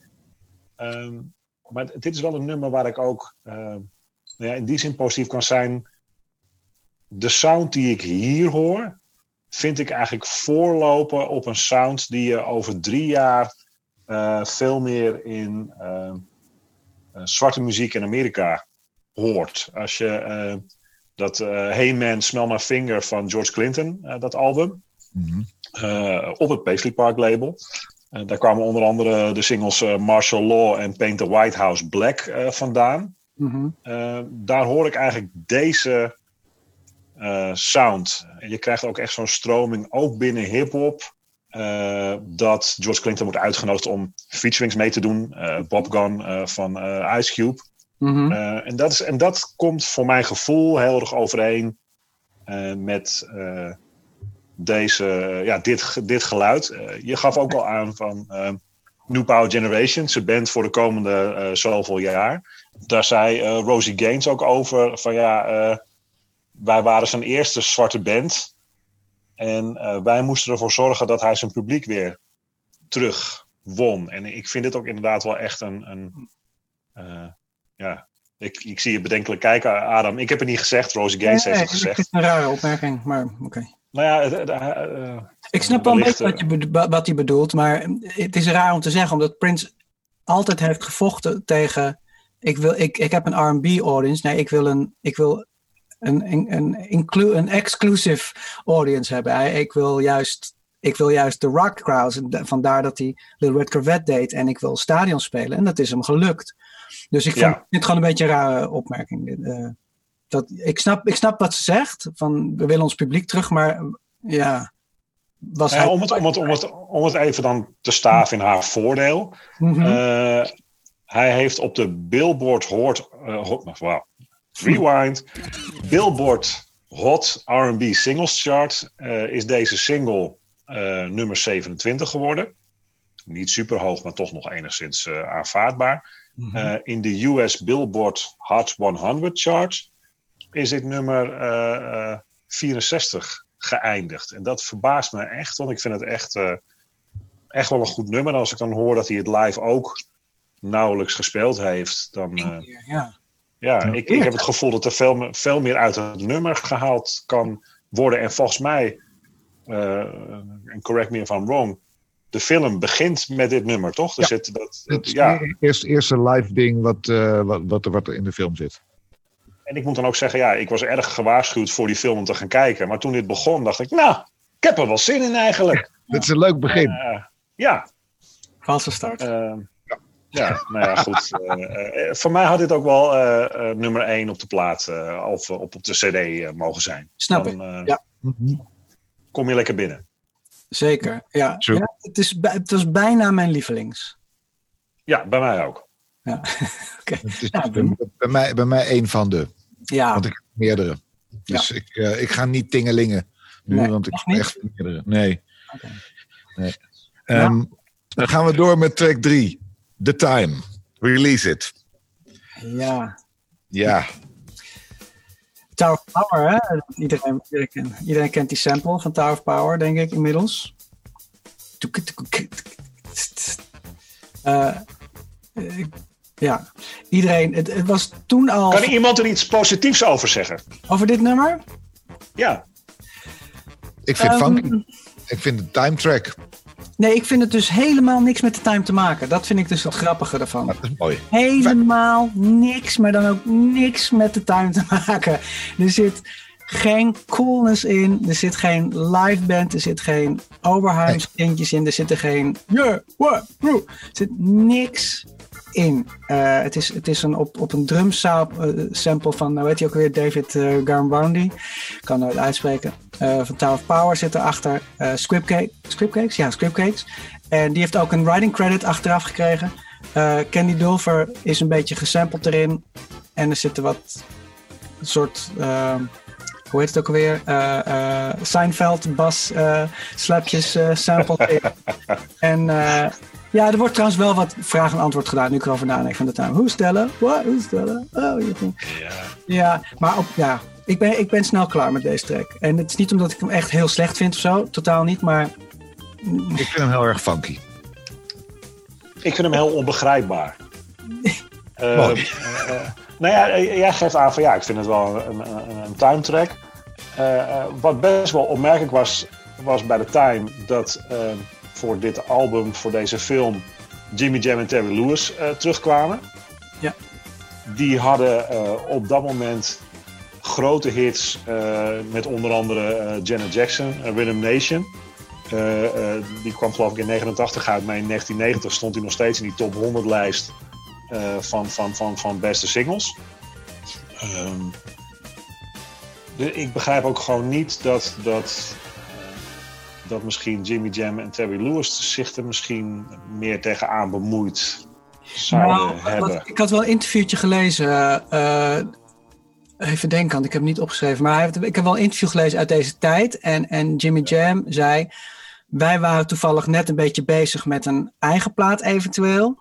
Um, maar dit is wel een nummer waar ik ook ja, in die zin positief kan zijn. De sound die ik hier hoor, vind ik eigenlijk voorlopen op een sound die je over drie jaar veel meer in uh, zwarte muziek in Amerika hoort. Als je uh, dat uh, Hey Man, Smell My Finger van George Clinton, dat album, mm -hmm. op het Paisley Park label. daar kwamen onder andere de singles Martial Law en Paint the White House Black vandaan. Mm -hmm. daar hoor ik eigenlijk deze sound. En je krijgt ook echt zo'n stroming, ook binnen hip-hop. Uh, dat George Clinton wordt uitgenodigd om featurings mee te doen. Uh, Bob Gun uh, van Ice Cube. Mm -hmm. en, dat is, en dat komt voor mijn gevoel heel erg overeen met deze, ja, dit, dit geluid. je gaf ook al aan van New Power Generation, zijn band voor de komende zoveel jaar. Daar zei Rosie Gaines ook over van ja, wij waren zijn eerste zwarte band. En uh, wij moesten ervoor zorgen dat hij zijn publiek weer terug won. En ik vind dit ook inderdaad wel echt een. een uh, ja, ik, ik zie je bedenkelijk kijken, Adam. Ik heb het niet gezegd, Rosie Gaines nee, heeft het gezegd. Het is een rare opmerking, maar oké. Okay. Nou ja, uh, ik snap wel een beetje wat, je wat hij bedoelt, maar het is raar om te zeggen, omdat Prince altijd heeft gevochten tegen. Ik, wil, ik, ik heb een RB audience. Nee, ik wil, een, ik wil een, een, een, inclu een exclusive audience hebben. Ik wil juist, ik wil juist de rock crowds. Vandaar dat hij Little Red Corvette deed. En ik wil stadion spelen. En dat is hem gelukt. Dus ik vind dit gewoon een beetje een rare opmerking. Uh, dat, ik, snap, ik snap wat ze zegt. Van we willen ons publiek terug. Maar ja. Was ja, om, het, om, het, om, het, om het even dan te staven in haar voordeel. Mm -hmm. uh, hij heeft op de Billboard hoort. Uh, wow, Rewind. Billboard Hot RB Singles Chart uh, is deze single uh, nummer 27 geworden. Niet super hoog, maar toch nog enigszins uh, aanvaardbaar. Mm -hmm. in de US Billboard Hot 100 Chart is dit nummer 64 geëindigd. En dat verbaast me echt, want ik vind het echt, echt wel een goed nummer. En als ik dan hoor dat hij het live ook nauwelijks gespeeld heeft, dan. ja. Ja, ik, ik heb het gevoel dat er veel, veel meer uit het nummer gehaald kan worden. En volgens mij, uh, correct me if I'm wrong, de film begint met dit nummer, toch? Er ja. zit dat, het ja. eerste, eerste live ding wat, uh, wat, wat, wat er in de film zit. En ik moet dan ook zeggen, ja, ik was erg gewaarschuwd voor die film om te gaan kijken. Maar toen dit begon, dacht ik, nou, ik heb er wel zin in eigenlijk. <laughs> Dit is een leuk begin. Uh, ja. Valse start. ja. Ja, nou ja, goed. Uh, <laughs> voor mij had dit ook wel uh, nummer 1 op de plaat of op, op de CD mogen zijn. Snap ik. ja. Kom je lekker binnen. Zeker, ja. ja het, is, het was bijna mijn lievelings. Ja, bij mij ook. Ja. <laughs> okay. ja, bij, bij, mij, bij mij een van de. Ja. Want ik heb meerdere. Dus ik, ik ga niet tingelingen nu, nee, want ik heb echt meerdere. Nee. Okay. nee. Um, dan gaan we door met track 3. The Time. Release it. Ja. Ja. Tower of Power, hè? Iedereen, iedereen, iedereen, kent die sample van Tower of Power, denk ik, inmiddels. Uh, ja, iedereen. Het, het, was toen al. Kan iemand er iets positiefs over zeggen? Over dit nummer? Ja. Ik vind um, funky. Ik vind de time track. Nee, ik vind het dus helemaal niks met de time te maken. Dat vind ik dus het grappige ervan. Dat is mooi. Helemaal niks, maar dan ook niks met de time te maken. Er zit geen coolness in. Er zit geen live band. Er zit geen Oberheims kindjes in. Er zitten geen... Yeah, what, Er zit niks in. Uh, het, is, het is een, op, op een drum sample van, hoe heet hij ook weer, David uh. Ik kan nooit uitspreken. Uh, van Tower of Power zit erachter. Uh, Scriptcake, Scriptcakes? Ja, Scriptcakes. En die heeft ook een writing credit achteraf gekregen. Candy Dulfer is een beetje gesampled erin. En er zitten wat soort hoe heet het ook alweer? Uh, uh, Seinfeld, bas, uh, slapjes, samples in. <laughs> en ja, er wordt trouwens wel wat vraag en antwoord gedaan nu ik erover nadenk van de tuin. Hoe stellen? Wat? Hoe stellen? Oh, je ja. ja, maar op, ja, ik ben, ik ben snel klaar met deze track. En het is niet omdat ik hem echt heel slecht vind of zo, totaal niet, maar... Ik vind hem heel erg funky. Ik vind hem heel onbegrijpbaar. <laughs> uh, uh, nou ja, jij geeft aan van ja, ik vind het wel een, een, een time track. Uh, wat best wel opmerkelijk was, was bij de time dat voor dit album, voor deze film, Jimmy Jam en Terry Lewis uh, terugkwamen. Ja. Die hadden uh, op dat moment grote hits uh, met onder andere Janet Jackson, Rhythm Nation. die kwam geloof ik in 89 uit, maar in 1990 stond hij nog steeds in die top 100 lijst van, van, van, van beste singles. Um, ik begrijp ook gewoon niet dat, dat dat misschien Jimmy Jam en Terry Lewis zich er misschien meer tegenaan bemoeid zouden nou, hebben. Wat, ik had wel een interviewtje gelezen. Uh, even denken, want ik heb het niet opgeschreven. Maar heeft, ik heb wel een interview gelezen uit deze tijd. En, en Jimmy Jam zei... Wij waren toevallig net een beetje bezig met een eigen plaat eventueel.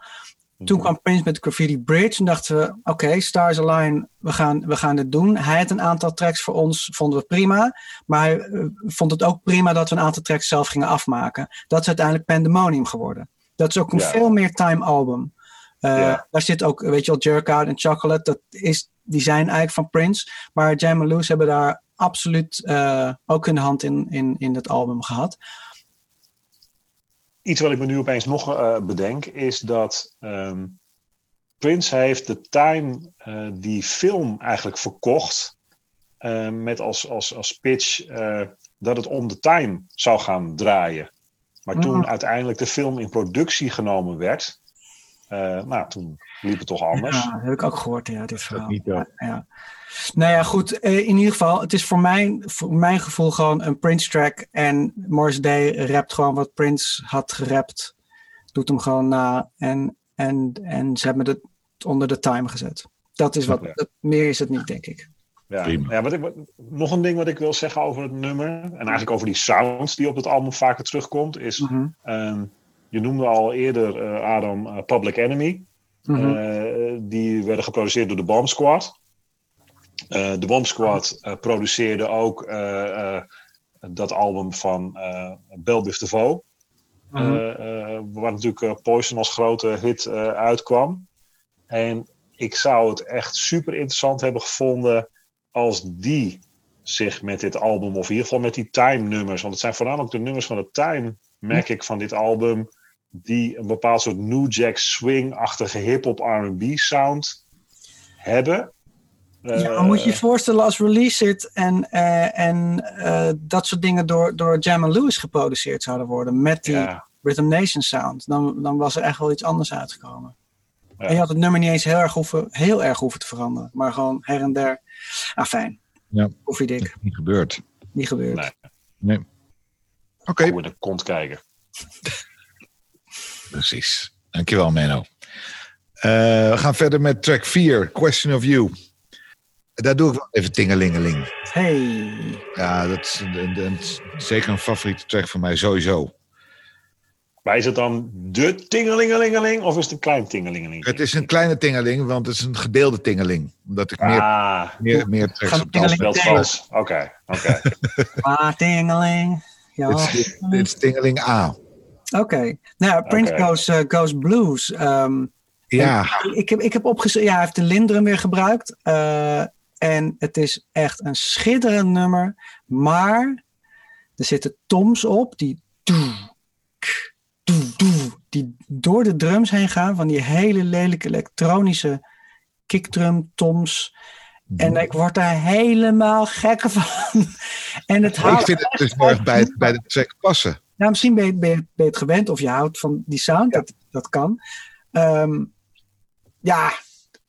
Toen kwam Prince met Graffiti Bridge en dachten we, oké, Stars Align, we gaan, we gaan dit doen. Hij had een aantal tracks voor ons, vonden we prima. Maar hij eh, vond het ook prima dat we een aantal tracks zelf gingen afmaken. Dat is uiteindelijk Pandemonium geworden. Dat is ook een veel meer time album. Uh, Daar zit ook, weet je wel, Jerk Out en Chocolate. Dat is, die zijn eigenlijk van Prince. Maar Jam en Loose hebben daar absoluut uh, ook hun hand in, in, in dat album gehad iets wat ik me nu opeens nog uh, bedenk, is dat um, Prince heeft de Time uh, die film eigenlijk verkocht. Uh, met als, als, als pitch dat het om de time zou gaan draaien. Maar toen mhm. uiteindelijk de film in productie genomen werd, nou, toen liep het toch anders. Ja, heb ik ook gehoord, ja, dit verhaal. Niet, ja. ja. Nou ja, goed. in ieder geval, het is voor mijn, voor mijn gevoel gewoon een Prince-track. En Morris Day rapt gewoon wat Prince had gerapt. Doet hem gewoon na. En, en, en ze hebben het onder de time gezet. Dat is wat. Dat, meer is het niet, denk ik. Ja, ja wat ik, nog een ding wat ik wil zeggen over het nummer. En eigenlijk over die sounds die op het album vaker terugkomt. Is, mhm. ehm, je noemde al eerder, uh, Adam, uh, Public Enemy. Mhm. Eh, die werden geproduceerd door de Bomb Squad. De Bomb Squad produceerde ook dat album van uh, Biv DeVoe. Mm waar natuurlijk Poison als grote hit uitkwam. En ik zou het echt super interessant hebben gevonden als die zich met dit album, of in ieder geval met die time-nummers, want het zijn voornamelijk de nummers van de time, merk ik van dit album, die een bepaald soort New Jack Swing-achtige hip-hop RB sound hebben. Ja, maar moet je je eh, voorstellen als Release It en, uh, en uh, dat soort dingen door, door Jam Lewis geproduceerd zouden worden met die Rhythm Nation sound, dan, dan was er echt wel iets anders uitgekomen. En je had het nummer niet eens heel erg hoeven, heel erg hoeven te veranderen. Maar gewoon her en der. Ah, fijn. Ja. Koffiedik. Dat is niet gebeurd. Niet gebeurd. Nee. Nee. Oké, Hoe in de kont kijken. <laughs> precies. Dankjewel, Menno. Eh, we gaan verder met track 4, Question of You. Daar doe ik wel even tingelingeling. Hey. Ja, dat is een, zeker een favoriete track van mij, sowieso. Maar is het dan de tingelingelingeling of is het een klein tingelingeling? Het is een kleine tingeling, want het is een gedeelde tingeling. Omdat ik meer, Ah, meer, meer tracks op de. Oké, oké. <laughs> Ah, tingeling. Ja. Dit is, tingeling A. Oké. Nou Prince. Goes, eh, Goes Blues. Ehm, Ja, ik heb, ik heb. Ja, hij heeft de Lindrum weer gebruikt. Eh, en het is echt een schitterend nummer. Maar er zitten toms op die. doe, k, doe, doe, die door de drums heen gaan. Van die hele lelijke elektronische kickdrum toms. En ik word daar helemaal gek van. <laughs> En het ik vind het dus erg bij, bij de track passen. nou, misschien ben je, ben, je, ben je het gewend of je houdt van die sound. Dat, dat kan. Ehm, ja,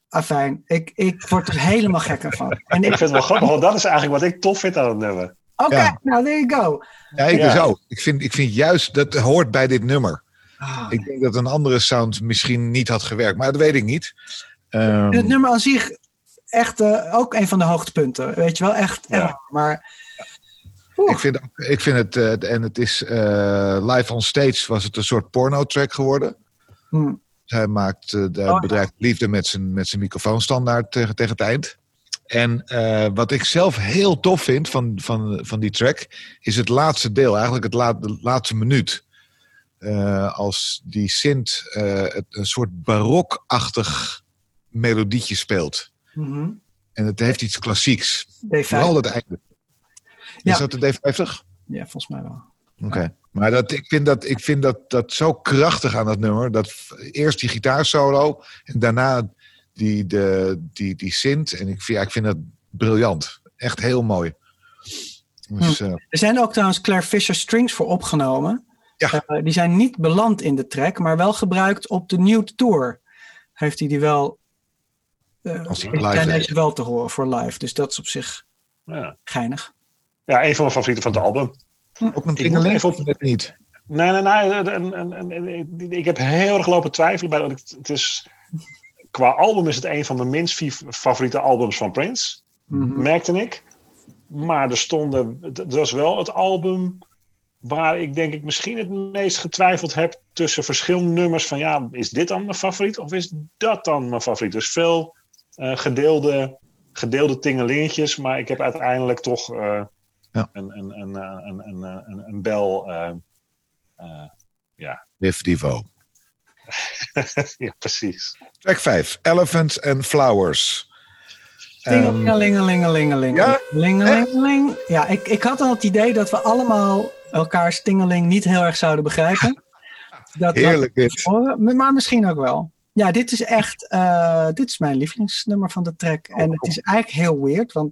afijn. Ik, ik word er helemaal gek ervan. En Ik ik, vind het wel grappig, want dat is eigenlijk wat ik tof vind aan het nummer. Oké, Ja. nou, there you go. Ja, ik Ja. dus ook. Ik vind, ik vind juist, dat hoort bij dit nummer. Ah. Ik denk dat een andere sound misschien niet had gewerkt, maar dat weet ik niet. Ehm, het nummer aan zich, echt eh, ook een van de hoogtepunten. Weet je wel, echt. Ja. erg. Maar Oeh. ik, vind, ik vind het, eh, en het is eh, live on stage was het een soort porno-track geworden. hm, Hij maakt de ja. bedrijf liefde met zijn, met zijn microfoonstandaard tegen, tegen het eind. En eh, wat ik zelf heel tof vind van, van, van die track, is het laatste deel, eigenlijk het de laatste minuut. Eh, als die het, een soort barokachtig melodietje speelt. mhm. En het heeft iets klassieks. D5. Vooral het einde. Ja. Is dat de D50? Ja, volgens mij wel. Oké. Maar dat, ik vind, dat, ik vind dat, dat zo krachtig aan dat nummer. Dat eerst die gitaarsolo en daarna die, de, die, die synth. En ik vind, ja, ik vind dat briljant. Echt heel mooi. Dus, eh, Er zijn ook trouwens Claire Fisher strings voor opgenomen. Ja. Eh, die zijn niet beland in de track, maar wel gebruikt op de Nude Tour. Heeft hij die wel. eh Als hij ik live wel te horen voor live. Dus dat is op zich Ja. geinig. ja, een van mijn favorieten van het album. Ook een tingeling of op- net niet? Nee, nee, nee. en- en- en- en- Ik heb heel erg lopen twijfelen. Bij, want het is, qua album is het een van mijn minst favoriete albums van Prince. Mhm. Merkte ik. Maar er stonden. Het was wel het album waar ik denk ik misschien het meest getwijfeld heb tussen verschillende nummers. Van ja, is dit dan mijn favoriet of is dat dan mijn favoriet? Dus veel eh, gedeelde, gedeelde tingelingetjes. Maar ik heb uiteindelijk toch eh, Ja. een, een, een, eh, een, een, een, een, bel. eh, eh, Liv Divo. <laughs> ja, precies. Track 5. Elephants and Flowers. Ehm, Tingelingelingelingeling. ja? Lingelingeling. Ja, ik, ik had al het idee dat we allemaal elkaars tingeling niet heel erg zouden begrijpen. <laughs> Dat, heerlijk dit. horen, maar misschien ook wel. Ja, dit is echt, eh, dit is mijn lievelingsnummer van de track. En het is eigenlijk heel weird, want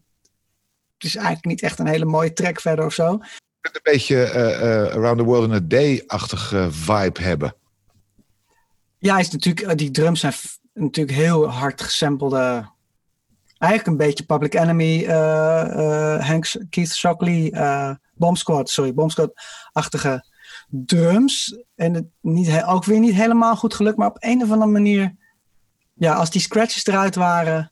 is eigenlijk niet echt een hele mooie track verder of zo. Het een beetje eh, eh, Around the World in a Day-achtige vibe hebben. Ja, hij is natuurlijk, eh, die drums zijn natuurlijk heel hard gesampelde. Eigenlijk een beetje Public Enemy, Hank, Keith Shockley, eh Bomb Squad, sorry, Bomb Squad-achtige drums. En het niet, ook weer niet helemaal goed gelukt, maar op een of andere manier, ja, als die scratches eruit waren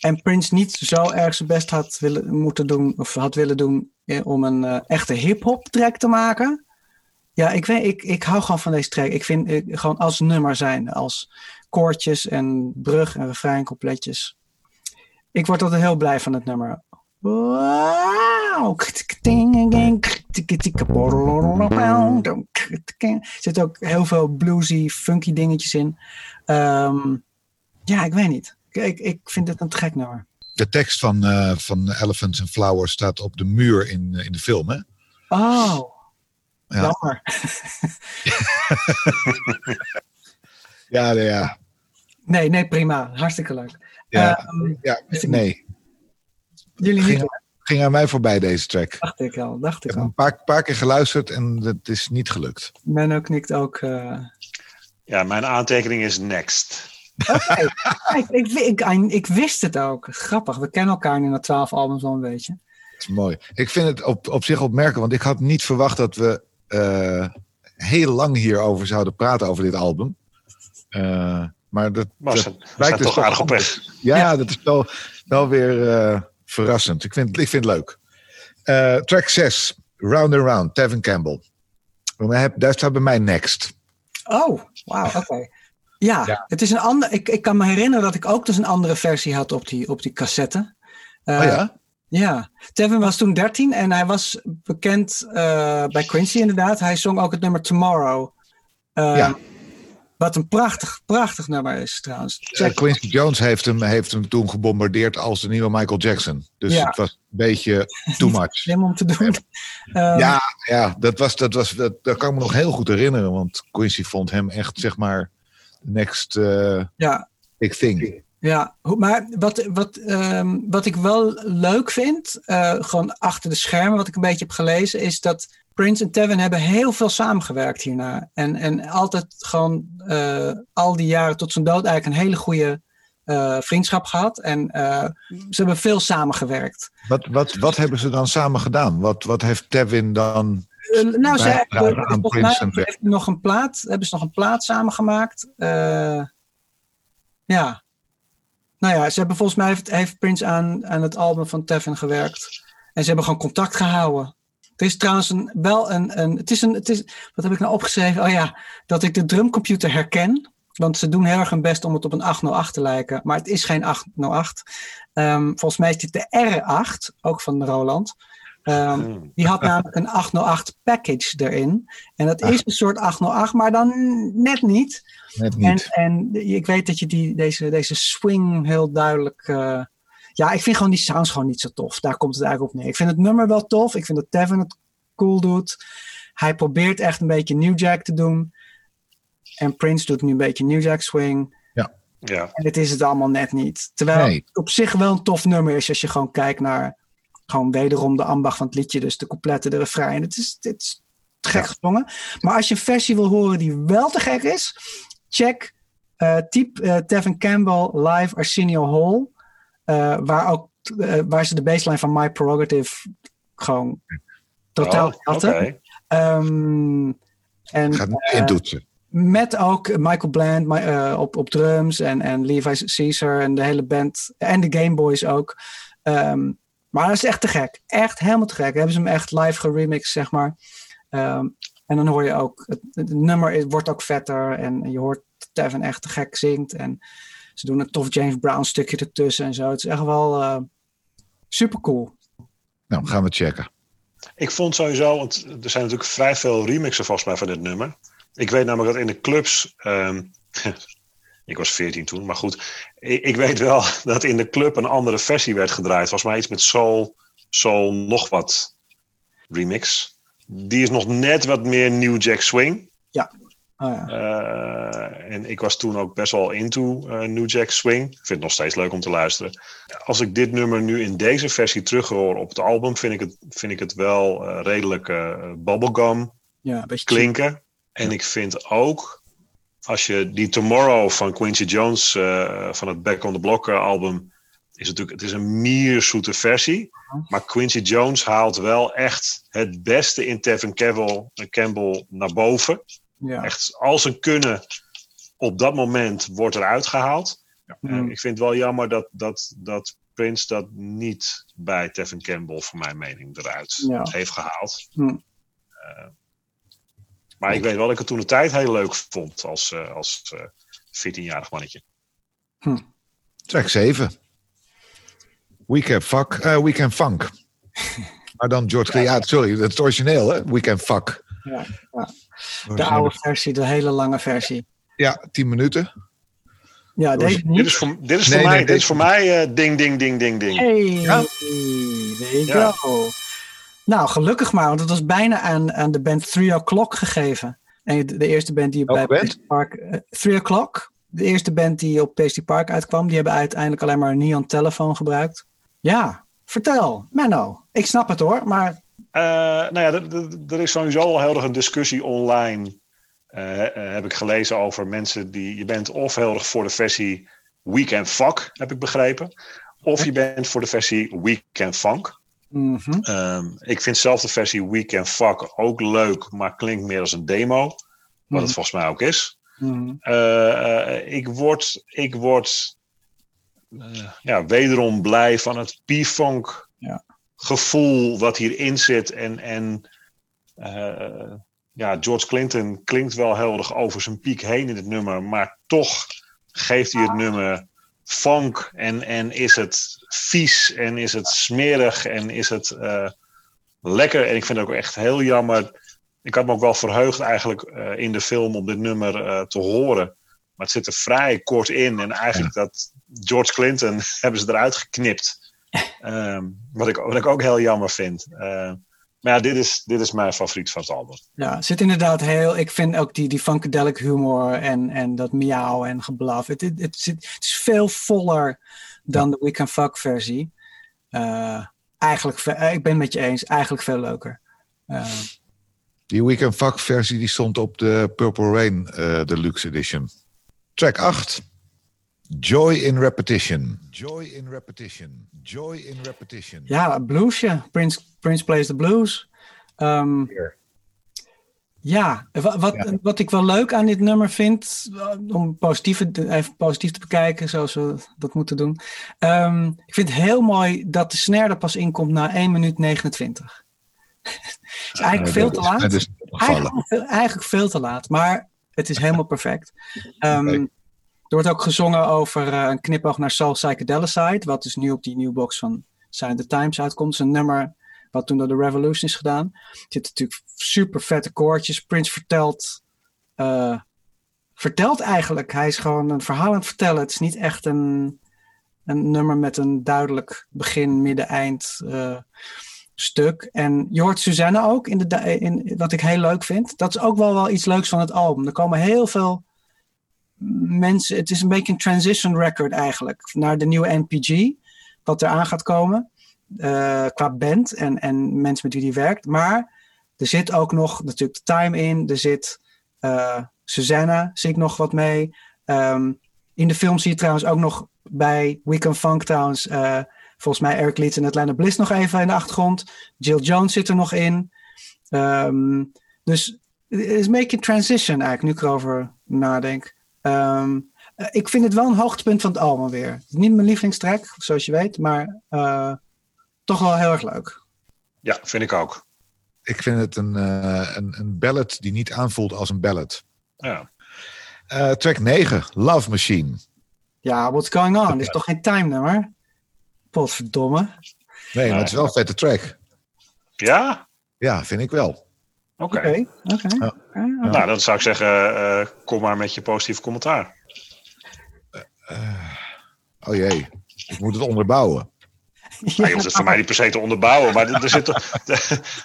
en Prince niet zo erg zijn best had willen, moeten doen, of had willen doen eh, om een eh, echte hip-hop track te maken. Ja, ik, weet, ik, ik hou gewoon van deze track. Ik vind eh, gewoon als nummer zijn, als koortjes en brug en refrein coupletjes. Ik word altijd heel blij van het nummer. Wauw. Er zitten ook heel veel bluesy, funky dingetjes in. Ehm, ja, ik weet niet. Ik, ik, ik vind het een gek nummer. De tekst van, eh, van Elephants and Flowers staat op de muur in, in de film, hè? Oh, Ja. jammer. <laughs> Ja, nee, ja. Nee, nee, prima. Hartstikke leuk. ja, Ehm, ja ik nee. jullie niet, Ging, ging aan mij voorbij deze track. Ik dacht ik al. Dacht ik heb al. een paar, paar keer geluisterd en het is niet gelukt. Menno knikt ook. eh, Ja, mijn aantekening is next. Oké, ik, ik, ik, ik wist het ook. Grappig, we kennen elkaar nu na twaalf albums al een beetje. Dat is mooi. Ik vind het op, op zich opmerkelijk, want ik had niet verwacht dat we eh, heel lang hierover zouden praten over dit album. Eh, maar dat, Was dat het. We lijkt zijn dus toch aardig op weg. Ja, Ja. dat is wel, wel weer eh, verrassend. Ik vind, ik vind het leuk. Eh, track 6, Round and Round, Tevin Campbell. Daar staat bij mij Next. Oh, wauw, oké. Ja, Ja. het is een ander. Ik, ik kan me herinneren dat ik ook dus een andere versie had op die, op die cassette. Eh, oh ja? Ja, Tevin was toen 13 en hij was bekend eh, bij Quincy inderdaad. Hij zong ook het nummer Tomorrow. Eh, Ja. Wat een prachtig, prachtig nummer is trouwens. Eh. Quincy Jones heeft hem, heeft hem toen gebombardeerd als de nieuwe Michael Jackson. Dus Ja. het was een beetje too <laughs> much. Slim om te doen. Eh, Ja, ja dat, was, dat, was, dat, dat kan ik me nog heel goed herinneren. Want Quincy vond hem echt, zeg maar, next eh, ja, big thing. Ja, maar wat, wat, ehm, wat ik wel leuk vind, eh, gewoon achter de schermen, wat ik een beetje heb gelezen, is dat Prince en Tevin hebben heel veel samengewerkt hierna. En, en altijd gewoon eh, al die jaren tot zijn dood eigenlijk een hele goede vriendschap gehad. En ze hebben veel samengewerkt. Wat, wat, wat hebben ze dan samen gedaan? Wat, wat heeft Tevin dan... Eh, nou, ze hebben nog een plaat, hebben ze nog een plaat samengemaakt. Eh ja. Nou ja, ze hebben volgens mij heeft, heeft Prince aan, aan het album van Tevin gewerkt. En ze hebben gewoon contact gehouden. Het is trouwens een, wel een, een, het is een, het is, wat heb ik nou opgeschreven? Oh ja, dat ik de drumcomputer herken. Want ze doen heel erg hun best om het op een 808 te lijken. Maar het is geen 808. Ehm, volgens mij is dit de R8, ook van Roland. Ehm, die had namelijk een 808 package erin. En dat is een soort 808, maar dan net niet. Net En, niet. en ik weet dat je die, deze, deze swing heel duidelijk. eh, ja, ik vind gewoon die sounds gewoon niet zo tof. Daar komt het eigenlijk op neer. Ik vind het nummer wel tof. Ik vind dat Tevin het cool doet. Hij probeert echt een beetje New Jack te doen. En Prince doet nu een beetje New Jack swing. Ja. En dit is het allemaal net niet. Terwijl Nee. het op zich wel een tof nummer is als je gewoon kijkt naar gewoon wederom de ambacht van het liedje. Dus de coupletten, de refrein. Het is, het is gek Ja. gezongen. Maar als je een versie wil horen die wel te gek is, check eh type eh, Tevin Campbell live Arsenio Hall. eh, waar, ook, waar ze de baseline van My Prerogative gewoon totaal Oh, oké. Ehm, en Gaat in met ook Michael Bland my- op, op drums en, en Levi Caesar en de hele band. En de Game Boys ook. Ehm, maar dat is echt te gek. Echt helemaal te gek. Hebben ze hem echt live geremixed, zeg maar. Ehm, en dan hoor je ook, het, het nummer is- wordt ook vetter. En je hoort Tevin echt te gek zingt. En ze doen een tof James Brown stukje ertussen en zo. Het is echt wel eh, super cool. Nou, gaan we checken. Ik vond sowieso, want er zijn natuurlijk vrij veel remixen volgens mij van dit nummer. Ik weet namelijk dat in de clubs. ehm, <laughs> ik was 14 toen, maar goed. Ik, ik weet wel <laughs> dat in de club een andere versie werd gedraaid. Volgens mij iets met Soul, Soul nog wat remix. Die is nog net wat meer New Jack Swing. Oh, ja. Eh, en ik was toen ook best wel into eh, New Jack Swing. Ik vind het nog steeds leuk om te luisteren. Als ik dit nummer nu in deze versie terughoor op het album, vind ik het, vind ik het wel eh, redelijk bubblegum ja, klinken. En ik vind ook, als je die Tomorrow van Quincy Jones eh, van het Back on the Block eh, album, is natuurlijk, het is een mierzoete versie. Maar Quincy Jones haalt wel echt het beste in Tevin Campbell, Campbell naar boven Ja. echt al zijn kunnen op dat moment wordt eruit gehaald. Mm. En ik vind het wel jammer dat, dat, dat Prince dat niet bij Tevin Campbell, voor mijn mening, eruit Ja. heeft gehaald. Mm. Eh, maar ik weet wel dat ik het toen de tijd heel leuk vond als, eh, als eh 14-jarig mannetje. Track 7. Weekend Fuck. eh, Weekend Funk. <laughs> maar dan George Clinton. Ja, sorry, dat is het origineel, hè? Weekend Fuck. Ja, ja. De oude versie, de hele lange versie. Ja, 10 minuten. Ja, deze Dit niet. is voor, dit is Nee, voor mij, nee, dit is voor mij eh, ding, ding, ding, ding, ding. Hey, Ja. there you Ja. go. Nou, gelukkig maar, want het was bijna aan, aan de band 3 O'Clock gegeven. En de, de eerste band die bij band? Paisley Park... eh, 3 O'Clock, de eerste band die op Paisley Park uitkwam, die hebben uiteindelijk alleen maar een neon telefoon gebruikt. Ja, vertel, Menno. Ik snap het hoor, maar Eh, nou ja, er- is sowieso al heel erg een discussie online heb ik gelezen over mensen die. Je bent of heel erg voor de versie Weekend Fuck, heb ik begrepen. Of je bent voor de versie Weekend Funk. Mhm. Ehm, ik vind zelf de versie Weekend Fuck ook leuk, maar klinkt meer als een demo. Wat Mhm. het volgens mij ook is. Mhm. Eh, eh, ik word, ik word eh, ja, wederom blij van het P-Funk Ja. gevoel wat hierin zit. En, en eh, ja, George Clinton klinkt wel heel erg over zijn piek heen in het nummer, maar toch geeft hij het nummer funk en, en is het vies en is het smerig en is het eh, lekker. En ik vind het ook echt heel jammer. Ik had me ook wel verheugd eigenlijk eh, in de film om dit nummer eh, te horen. Maar het zit er vrij kort in. En eigenlijk dat George Clinton <laughs> hebben ze eruit geknipt. <laughs> Ehm, wat, ik, wat ik ook heel jammer vind. Maar ja, dit is, dit is mijn favoriet van het album. Ja, het zit inderdaad heel. Ik vind ook die, die funkadelic humor en, en dat miauw en geblaf. Het, het, het, zit, het is veel voller dan de We Can Fuck versie. Eh, eigenlijk, eh, ik ben het met je eens, eigenlijk veel leuker. Eh, Die Weekend Fuck versie die stond op de Purple Rain eh, Deluxe Edition. Track 8. Joy in Repetition. Joy in Repetition. Joy in Repetition. ja, bluesje. Prince, Prince plays the blues. Ehm, ja, wa- wat, Ja. wat ik wel leuk aan dit nummer vind, eh, om positief, even positief te bekijken, zoals we dat moeten doen. Ehm, ik vind het heel mooi dat de snare er pas inkomt na 1 minuut 29. <laughs> is eigenlijk veel te laat. Dat is. Eigenlijk, veel- eigenlijk veel te laat, maar het is helemaal perfect. <laughs> Ehm. Er wordt ook gezongen over eh, een knipoog naar Soul Psychedelicide, wat dus nu op die nieuwe box van Sign the Times uitkomt. Het is een nummer wat toen door de Revolution is gedaan. Er zitten natuurlijk super vette koortjes. Prince vertelt, eh, vertelt eigenlijk, hij is gewoon een verhaal aan het vertellen. Het is niet echt een, een nummer met een duidelijk begin, midden, eind eh, stuk. En je hoort Suzanne ook, in de, in, wat ik heel leuk vind. Dat is ook wel, wel iets leuks van het album. Er komen heel veel mensen. Het is een beetje een transition record eigenlijk. Naar de nieuwe NPG. Wat eraan gaat komen. Eh, qua band en, en mensen met wie die werkt. Maar er zit ook nog natuurlijk de time in. Er zit eh Susanna, zie ik nog wat mee. Ehm, in de film zie je trouwens ook nog bij Weekend Funk trouwens. eh, volgens mij Eric Leeds en Atlanta Bliss nog even in de achtergrond. Jill Jones zit er nog in. Ehm, dus het is een transition eigenlijk, nu ik erover nadenk. Ehm, eh, ik vind het wel een hoogtepunt van het album weer. Niet mijn lievelingstrack, zoals je weet, maar toch wel heel erg leuk. Ja, vind ik ook. Ik vind het een, eh, een, een ballad die niet aanvoelt als een ballad. Ja. Eh, track 9. Love Machine. Ja, what's going on? Dit is toch geen time nummer? Potverdomme. Nee, maar het is wel een vette track. Ja? Ja, vind ik wel. Oké. Oké, oké. Ja. oké. Nou, dan zou ik zeggen, eh, kom maar met je positieve commentaar. Oh jee, ik moet het onderbouwen. <laughs> Ja. je hoeft het voor mij niet per se te onderbouwen, maar er <laughs> er zit toch.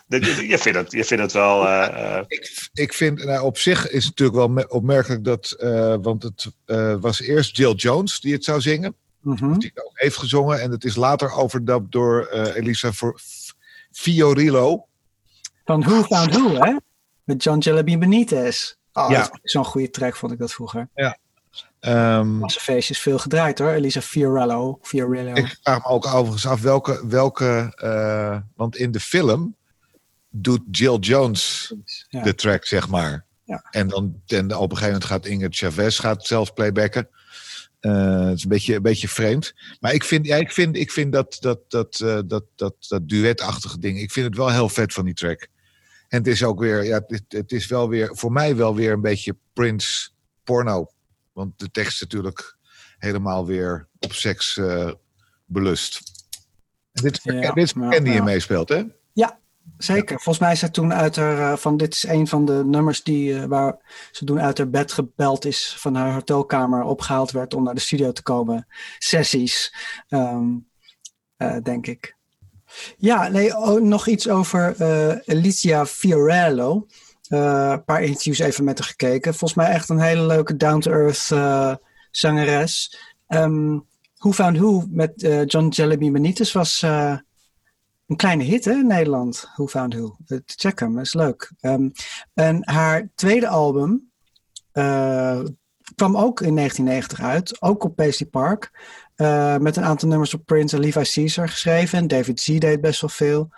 je, vindt het, je vindt het wel. eh, eh, Ik, ik vind, nou, op zich is het natuurlijk wel me- opmerkelijk dat, eh, want het eh, was eerst Jill Jones die het zou zingen. Mhm. Die het ook heeft gezongen. En het is later overdubbed door eh, Elisa Fiorillo. Van Who Found Who, hè? Met John Jellybean Benitez. Oh, Ja. dat Zo'n goede track vond ik dat vroeger. Ehm, Massenfeestjes veel gedraaid hoor. Elisa Fiorello. Fiorello. ik vraag me ook overigens af welke, welke eh, want in de film doet Jill Jones Ja. de track, zeg maar. Ja. En dan en op een gegeven moment gaat Ingrid Chavez gaat zelf playbacken. Eh, het is een beetje, een beetje vreemd. Maar ik vind, ja, ik vind, ik vind dat, dat, dat, eh, dat, dat, dat duetachtige ding, ik vind het wel heel vet van die track. En het is ook weer, ja, het, het is wel weer, voor mij wel weer een beetje Prince porno. Want de tekst is natuurlijk helemaal weer op seks eh, belust. En dit, is- Ja, dit is ja, die ja. in meespeelt, hè? Zeker. Volgens mij is hij toen uit haar, eh, van dit is een van de nummers die eh, waar ze toen uit haar bed gebeld is van haar hotelkamer opgehaald werd om naar de studio te komen. Sessies, ehm, eh, denk ik. Ja, nee, oh, nog iets over Alicia Fiorello. Eh, een paar interviews even met haar gekeken. Volgens mij echt een hele leuke down-to-earth eh, zangeres. Ehm Who Found Who met eh, John Jellybean Benitez was een kleine hit hè, in Nederland. Who Found Who. Check hem, is leuk. Ehm, en haar tweede album, kwam ook in 1990 uit, ook op Paisley Park. met een aantal nummers op Prince en Levi Caesar geschreven. En David Z deed best wel veel.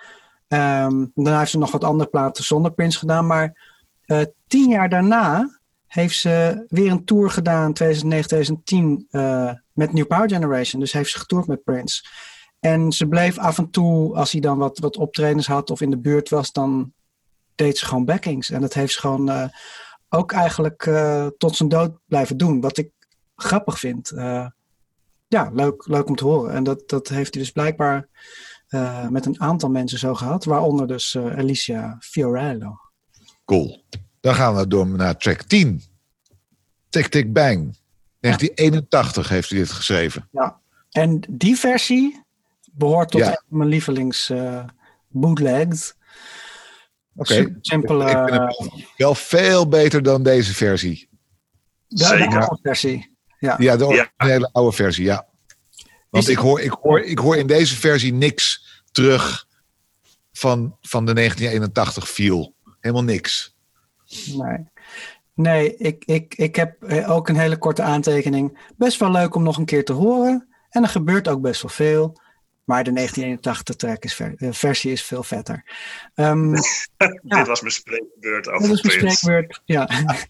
Ehm, daarna heeft ze nog wat andere platen zonder Prince gedaan. Maar eh, tien jaar daarna heeft ze weer een tour gedaan, 2009, 2010, eh, met New Power Generation. Dus heeft ze getoerd met Prince. En ze bleef af en toe, als hij dan wat, wat optredens had of in de buurt was, dan deed ze gewoon backings. En dat heeft ze gewoon eh, ook eigenlijk tot zijn dood blijven doen. Wat ik grappig vind. Ja, leuk, leuk om te horen. En dat, dat heeft hij dus blijkbaar eh, met een aantal mensen zo gehad. Waaronder dus eh, Alicia Fiorello. Cool. Dan gaan we door naar track 10. Tick Tick Bang. 1981 heeft hij dit geschreven. Ja. En die versie behoort tot Ja. mijn lievelings eh bootlegs. Oké. Super simpele Ik vind hem wel veel beter dan deze versie. de, de Zeker. oude versie. Ja. Ja, de Ja. originele oude versie, ja. Want ik hoor, ik, hoor, ik hoor in deze versie niks terug van, van de 1981 feel. Helemaal niks. Nee, nee ik, ik, ik heb eh, ook een hele korte aantekening. Best wel leuk om nog een keer te horen. En er gebeurt ook best wel veel. Maar de 1981 track is ver- eh, versie is veel vetter. Ehm, <laughs> Dit was mijn spreekbeurt dat over is mijn Prince. spreekwoord. Ja. <laughs>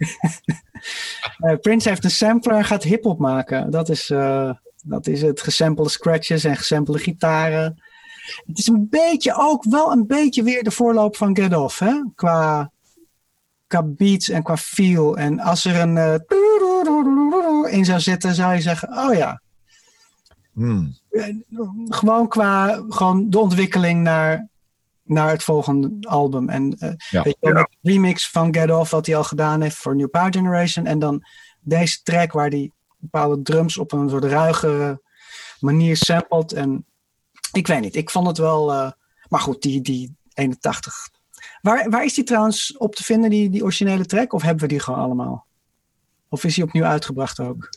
Eh, Prince heeft een sampler en gaat hip-hop maken. Dat is, eh, dat is het. Gesampelde scratches en gesampelde gitaren. Het is een beetje ook wel een beetje weer de voorloop van Get Off, hè? Qua, qua beats en qua feel. En als er een eh, in zou zitten, zou je zeggen: Oh ja, Hmm. eh, gewoon qua gewoon de ontwikkeling naar, naar het volgende album. En Ja. weet je, Ja. remix van Get Off, wat hij al gedaan heeft voor New Power Generation. En dan deze track waar hij bepaalde drums op een soort ruige manier sampled. En ik weet niet, ik vond het wel. eh, maar goed, die, die 81. Waar, waar is die trouwens op te vinden, die, die originele track? Of hebben we die gewoon allemaal? Of is die opnieuw uitgebracht ook?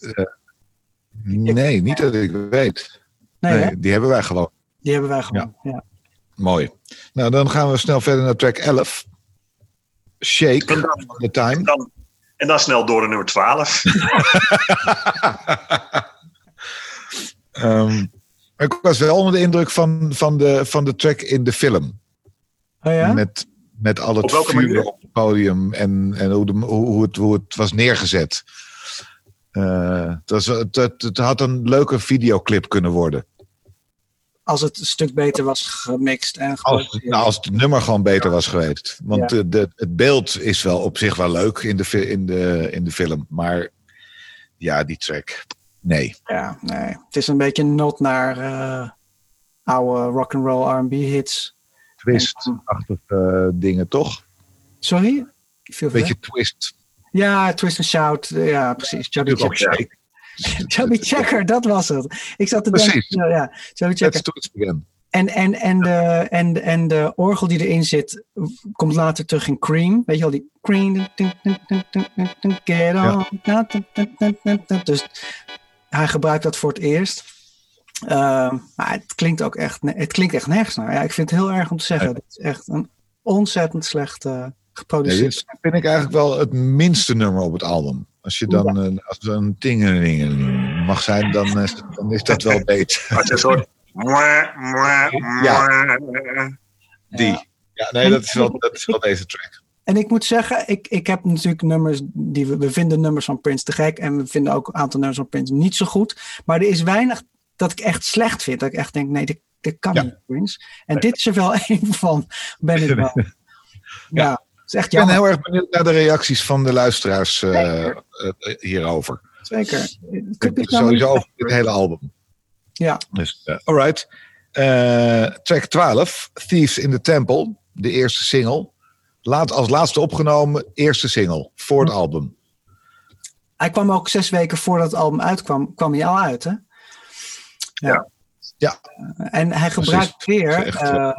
Nee, niet dat ik weet. Nee, die hebben wij gewoon. die hebben wij gewoon. Ja. Mooi. Nou, dan gaan we snel verder naar track 11. Shake En dan- van The Time. En dan, en dan snel door naar nummer 12. <laughs> Ehm, maar ik was wel onder de indruk van, van, de, van de track in de film. Oh ja? Met, met al het Op welke vuur manier? op het podium en, en hoe, de, hoe, hoe het, hoe het was neergezet. Eh, het, was, het, het, het had een leuke videoclip kunnen worden. Als het een stuk beter was gemixt en Als, nou, als het nummer gewoon beter was geweest. Want Ja. de, de, het beeld is wel op zich wel leuk in de, in de, in de film. Maar ja, die track. Nee. Ja, nee. Het is een beetje een not naar eh, oude rock'n'roll R&B hits. Twist-achtige eh, dingen, toch? Sorry? Een beetje twist. Ja, Twist and Shout. Ja, precies. Chubby Checker. Chubby <laughs> Checker, dat was het. Ik zat te Precies. denken. Ja, Chubby Let's Checker. twist again. En, en, en, de, en, en de orgel die erin zit, komt later terug in Cream. Weet je wel, die Cream. Get on. Dus hij gebruikt dat voor het eerst. Ehm, maar het klinkt ook echt, het klinkt echt nergens naar. Ja, ik vind het heel erg om te zeggen. Het is echt een ontzettend slecht eh, Nee, geproduceerd. dit vind ik eigenlijk wel het minste nummer op het album. Als je dan eh, als er een tingeling mag zijn, dan, is- dan is dat wel beter. <laughs> Als een soort... Ja. Die. Ja, nee, dat is wel, <laughs> dat is wel deze track. En ik moet zeggen, ik, ik heb natuurlijk nummers die we, we vinden nummers van Prince te gek. En we vinden ook een aantal nummers van Prince niet zo goed. Maar er is weinig dat ik echt slecht vind. Dat ik echt denk, nee, dit, dit kan Ja. niet, Prince. En dit is er wel <laughs> een van, ben ik wel. <laughs> Ja, het is echt Ik ben heel erg benieuwd naar de reacties van de luisteraars eh, hierover. Zeker. Sowieso over dit hele album. Ja, Dus, eh, alright. Track 12, Thieves in the Temple, de eerste single. Laat, als laatste opgenomen, eerste single voor het album. hij kwam ook zes weken voordat het album uitkwam, kwam hij al uit, hè? Ja. Ja. En hij gebruikt Precies. weer echt, eh,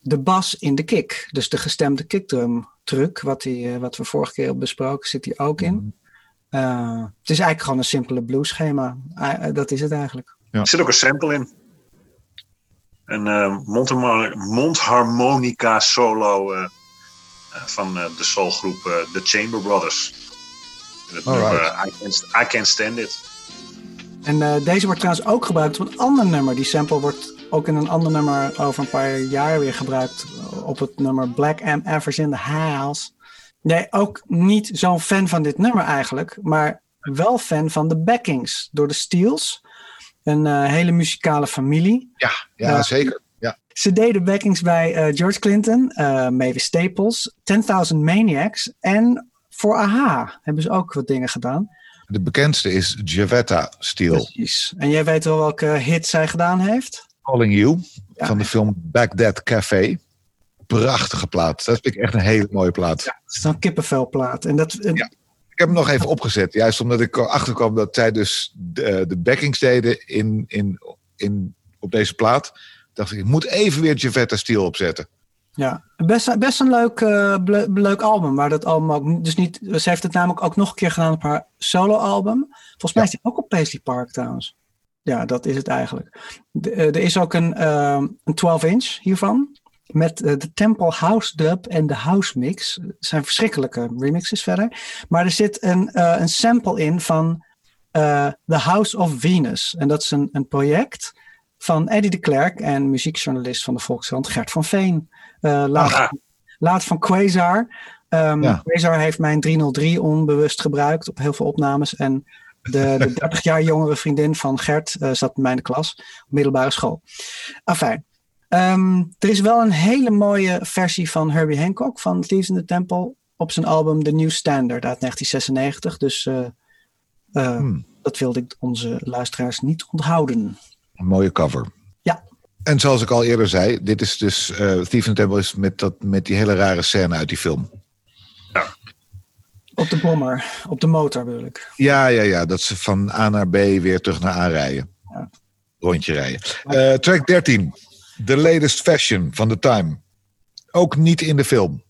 de bas in de kick. Dus de gestemde kickdrum truc, wat, hij, eh, wat we vorige keer hebben besproken, zit hier ook in. Mhm. Eh, het is eigenlijk gewoon een simpele blueschema. Uh, dat is het eigenlijk. Er zit ook een sample in. Een eh, mondharmo- mondharmonica solo eh, eh, van eh, de soulgroep eh, The Chamber Brothers. Het nummer I Can't, I Can't Stand It. En uh, deze wordt trouwens ook gebruikt op een ander nummer. Die sample wordt ook in een ander nummer over een paar jaar weer gebruikt. Op het nummer Black M Evers in the House. Nee, ook niet zo'n fan van dit nummer eigenlijk. Maar wel fan van de backings door de Steels. Een uh, hele muzikale familie. Ja, ja uh, zeker. Ja. Ze deden backings bij uh, George Clinton, Mavis Staples, 10.000 Maniacs en voor AHA hebben ze ook wat dingen gedaan. De bekendste is Javetta Steel. Precies. En jij weet wel welke hit zij gedaan heeft? Calling You, ja. van de film Baghdad Café. Prachtige plaat. Dat vind ik echt een hele mooie plaat. Ja, het is een kippenvelplaat. En dat, ja. Ik heb hem nog even opgezet. Juist omdat ik erachter kwam dat zij dus de, de backings deden in, in, in, op deze plaat. Dacht ik, ik moet even weer Javetta Steel opzetten. Ja, best, best een leuk, uh, leuk album. Maar dat album ook dus niet. Ze heeft het namelijk ook nog een keer gedaan op haar solo-album. Volgens mij ja. is die ook op Paisley Park trouwens. Ja, dat is het eigenlijk. De, uh, er is ook een, uh, een 12-inch hiervan. Met de Temple House Dub en de House Mix. Het zijn verschrikkelijke remixes verder. Maar er zit een, een sample in van The House of Venus. En dat is een, een project van Eddie de Klerk en muziekjournalist van de Volkskrant Gert van Veen. Uh, laat, laat, van Quasar. Um, ja. Quasar heeft mijn 303 onbewust gebruikt op heel veel opnames. En de, de <laughs> 30 jaar jongere vriendin van Gert uh, zat bij mij in de klas op middelbare school. Afijn. Um, er is wel een hele mooie versie van Herbie Hancock van Thieves in the Temple op zijn album The New Standard uit 1996. Dus uh, uh, hmm. dat wilde ik onze luisteraars niet onthouden. Een mooie cover. Ja. En zoals ik al eerder zei, dit is dus uh, Thief in the Temple is met, dat, met die hele rare scène uit die film. Ja. Op de bommer, op de motor bedoel ik. Ja, ja, ja. Dat ze van A naar B weer terug naar A rijden. Ja. Rondje rijden. Uh, track 13. The latest fashion van The Time. Ook niet in de film.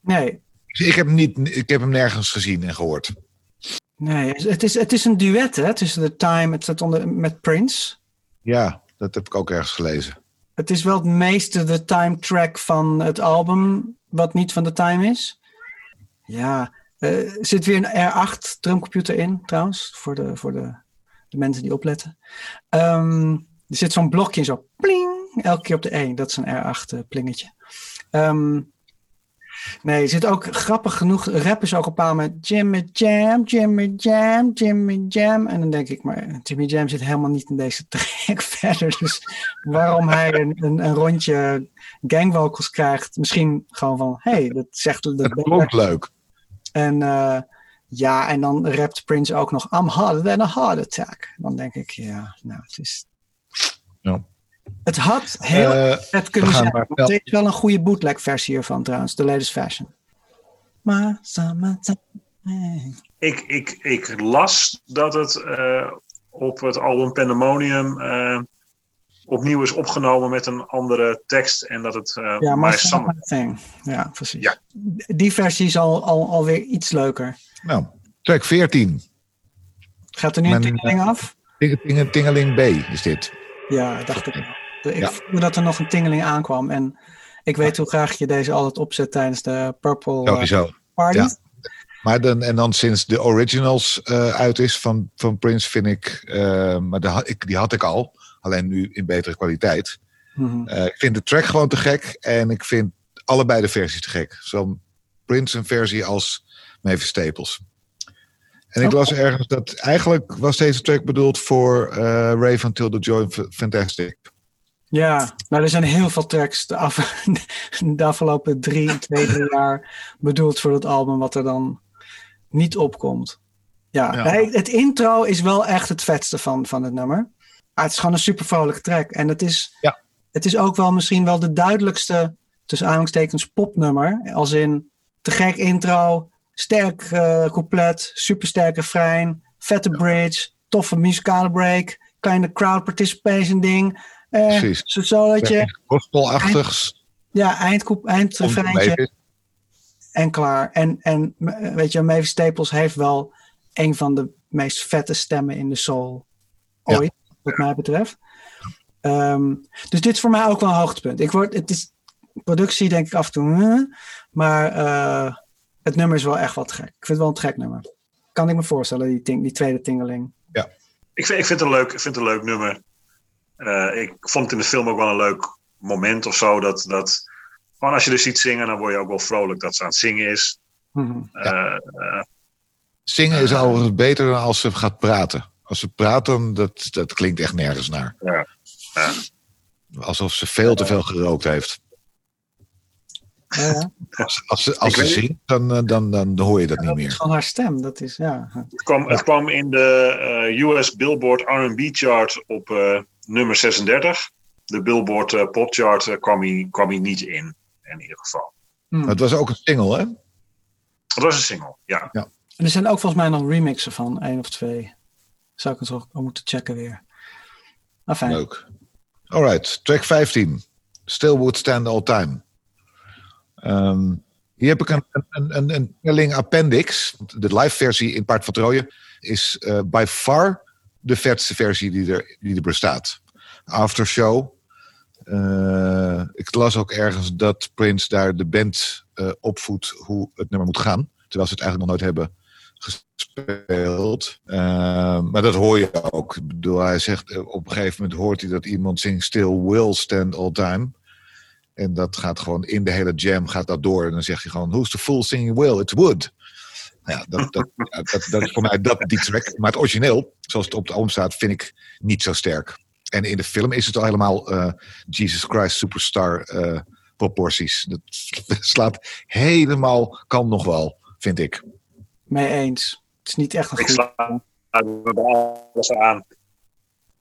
Nee. Ik heb, niet, ik heb hem nergens gezien en gehoord. Nee, het is, het is een duet hè, tussen The Time het staat onder, met Prince. Ja, dat heb ik ook ergens gelezen. Het is wel het meeste de time track van het album, wat niet van The Time is. Ja, uh, zit weer een R8 drumcomputer in trouwens, voor de, voor de, de mensen die opletten. Um, er zit zo'n blokje zo pling, elke keer op de 1. Dat is een R8 uh, plingetje. Um, Nee, er zit ook grappig genoeg rappers ook op aan met Jimmy Jam, Jimmy Jam, Jimmy Jam. En dan denk ik, maar Jimmy Jam zit helemaal niet in deze track <laughs> verder. Dus waarom hij een, een, een rondje gangvocals krijgt, misschien gewoon van, hé, hey, dat zegt... Dat, dat klonk leuk. En uh, ja, en dan rapt Prince ook nog, I'm harder than a heart attack. Dan denk ik, ja, nou, het is... Ja. Het had heel uh, vet kunnen zijn. Maar wel. Er is wel een goede bootleg versie hiervan trouwens. The latest fashion. Maar ik, ik, ik las dat het uh, op het album Pandemonium uh, opnieuw is opgenomen met een andere tekst. En dat het uh, ja, My Summer... Thing. Ja, precies. Ja. Die versie is al, al, alweer iets leuker. Nou, track 14. Gaat er nu Mijn, een tingeling af? Tingeling, tingeling B is dit. Ja, dacht ik. Ik ja. voelde dat er nog een tingeling aankwam. En ik weet hoe graag je deze altijd opzet tijdens de Purple Sowieso. Party. Ja. Maar dan, en dan sinds de originals uh, uit is van, van Prince, vind ik. Uh, maar de, ik, die had ik al, alleen nu in betere kwaliteit. Mm -hmm. uh, ik vind de track gewoon te gek. En ik vind allebei de versies te gek. Zowel Prince een versie als Mavis Staples. En ik las ergens dat eigenlijk was deze track bedoeld voor uh, Rave Until the Joy Fantastic. Ja, nou er zijn heel veel tracks de, af, <laughs> de afgelopen drie, twee, drie jaar bedoeld voor het album wat er dan niet opkomt. Ja, ja. het intro is wel echt het vetste van, van het nummer. Maar het is gewoon een super vrolijke track. En het is, ja. het is ook wel misschien wel de duidelijkste, tussen aanhalingstekens, popnummer. Als in te gek intro, sterk uh, couplet, super sterke refrein, vette bridge, toffe muzikale break, kleine crowd participation ding. Uh, Precies. Zodat je... Gospelachtigs. Ja, eindkoep, eindrefreintje. En klaar. En, en weet je, Mavis Staples heeft wel een van de meest vette stemmen in de soul ooit, ja. wat mij betreft. Um, dus dit is voor mij ook wel een hoogtepunt. Ik word, het is productie denk ik af en toe, maar uh, het nummer is wel echt wat gek. Ik vind het wel een gek nummer. kan ik me voorstellen, die, ting, die tweede tingeling. Ja. Ik vind, ik vind, het, een leuk, ik vind het een leuk nummer. Uh, ik vond het in de film ook wel een leuk moment of zo. Dat, dat gewoon als je dus ziet zingen, dan word je ook wel vrolijk dat ze aan het zingen is. Mm ja. zingen is overigens beter dan als ze gaat praten. Als ze praten, dat, dat klinkt echt nergens naar. Ja. ja. Alsof ze veel te veel gerookt heeft. Ja. Als, als ze, als ze zingt, dan, dan, dan, dan hoor je dat niet meer. Van haar stem, dat is, ja. Het kwam, het kwam in de uh, US Billboard R&B chart op uh, nummer 36. De Billboard uh, Pop chart kwam, hij, kwam hij niet in, in ieder geval. Hmm. Het was ook een single, hè? Het was een single, ja. ja. En er zijn ook volgens mij nog remixen van, één of twee. Zou ik het ook moeten checken weer. Ah, fijn. Leuk. Alright, track 15. Still Would Stand All Time. Um, hier heb ik een, een, telling appendix. De live versie in Paard van Troje is uh, by far de vetste versie die er, die er bestaat. Aftershow. Uh, ik las ook ergens dat Prince daar de band uh, opvoedt hoe het nummer moet gaan. Terwijl ze het eigenlijk nog nooit hebben gespeeld. Maar dat hoor je ook. Ik bedoel, hij zegt op een gegeven moment hoort hij dat iemand zingt Still Will Stand All Time. En dat gaat gewoon in de hele jam gaat dat door. En dan zeg je gewoon, who's the fool singing Will? It's Wood. Nou ja, dat, dat, <laughs> ja, dat, dat is voor mij dat, die track. Maar het origineel, zoals het op de album staat, vind ik niet zo sterk. En in de film is het al helemaal uh, Jesus Christ Superstar uh, proporties. Dat <laughs> slaat helemaal, kan nog wel, vind ik. Mee eens. Het is niet echt een Ik goed... sla alles aan.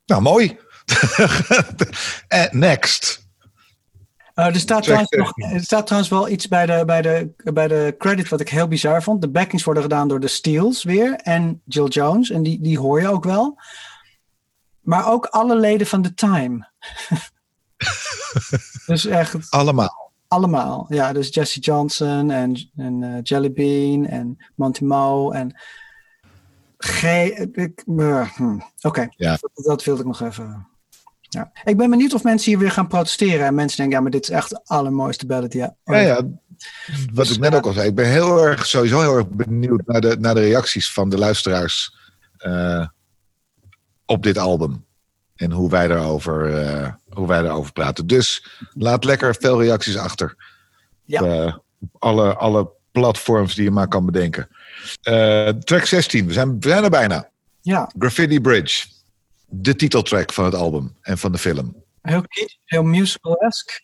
Nou, mooi. <laughs> En next. Uh, er, staat trouwens nog, er staat trouwens wel iets bij de, bij, de, bij de credit wat ik heel bizar vond. De backings worden gedaan door de Steels weer en Jill Jones. En die, die hoor je ook wel. Maar ook alle leden van The Time. <laughs> dus echt Allemaal. allemaal. Ja, dus Jesse Johnson en, en uh, Jelly Bean en Monty Mo en... G... ik- uh, hm, Oké, Ja. dat, dat wilde ik nog even... Ja. Ik ben benieuwd of mensen hier weer gaan protesteren. En mensen denken, ja, maar dit is echt de allermooiste ballad. Ja, Ja, ja. Wat ik net ook al zei, ik ben heel erg, sowieso heel erg benieuwd naar de, naar de reacties van de luisteraars eh, op dit album. En hoe wij daarover, eh, hoe wij daarover praten. Dus laat lekker veel reacties achter. Ja. Op, eh, op alle, alle platforms die je maar kan bedenken. Track 16, we zijn, we zijn er bijna. ja, Graffiti Bridge. De titeltrack van het album en van de film. heel kitsch, heel musical-esque.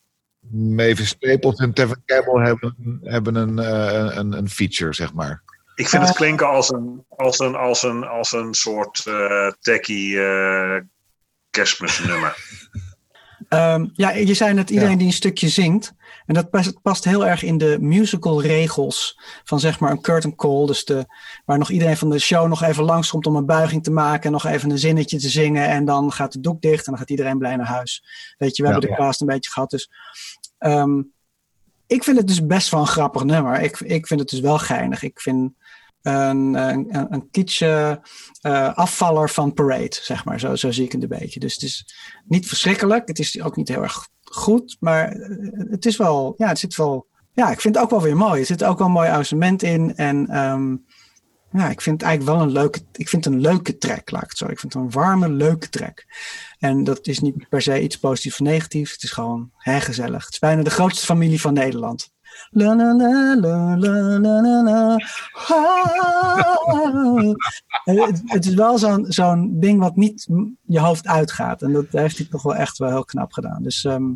Mavis Staples en Tevin Campbell hebben, hebben een, eh, een, een feature, zeg maar. Ik vind het klinken als een, als een, als een, als een soort eh techie eh, kerstmisnummer. <laughs> Ehm, ja, je zei net iedereen Ja. die een stukje zingt. En dat past, past heel erg in de musical regels van zeg maar een curtain call. Dus de, waar nog iedereen van de show nog even langskomt om een buiging te maken. En nog even een zinnetje te zingen. En dan gaat de doek dicht en dan gaat iedereen blij naar huis. Weet je, we Ja. hebben de cast een beetje gehad. Dus ehm, ik vind het dus best wel een grappig nummer. Ik, ik vind het dus wel geinig. Ik vind een, een, een, eh, afvaller van Parade, zeg maar. Zo, zo zie ik het een beetje. Dus het is niet verschrikkelijk. Het is ook niet heel erg goed. Maar eh, het is wel, ja, het zit wel, ja, ik vind het ook wel weer mooi. Er zit ook wel een mooi arrangement in. En ehm, ja, ik vind het eigenlijk wel een leuke, ik vind een leuke track, laat ik het zo. Ik vind het een warme, leuke track. En dat is niet per se iets positiefs of negatiefs. Het is gewoon hè, gezellig. Het is bijna de grootste familie van Nederland. La, la, la, la, la, la. En het, is wel zo'n zo'n ding wat niet je hoofd uitgaat. En dat heeft hij toch wel echt wel heel knap gedaan. Dus ehm,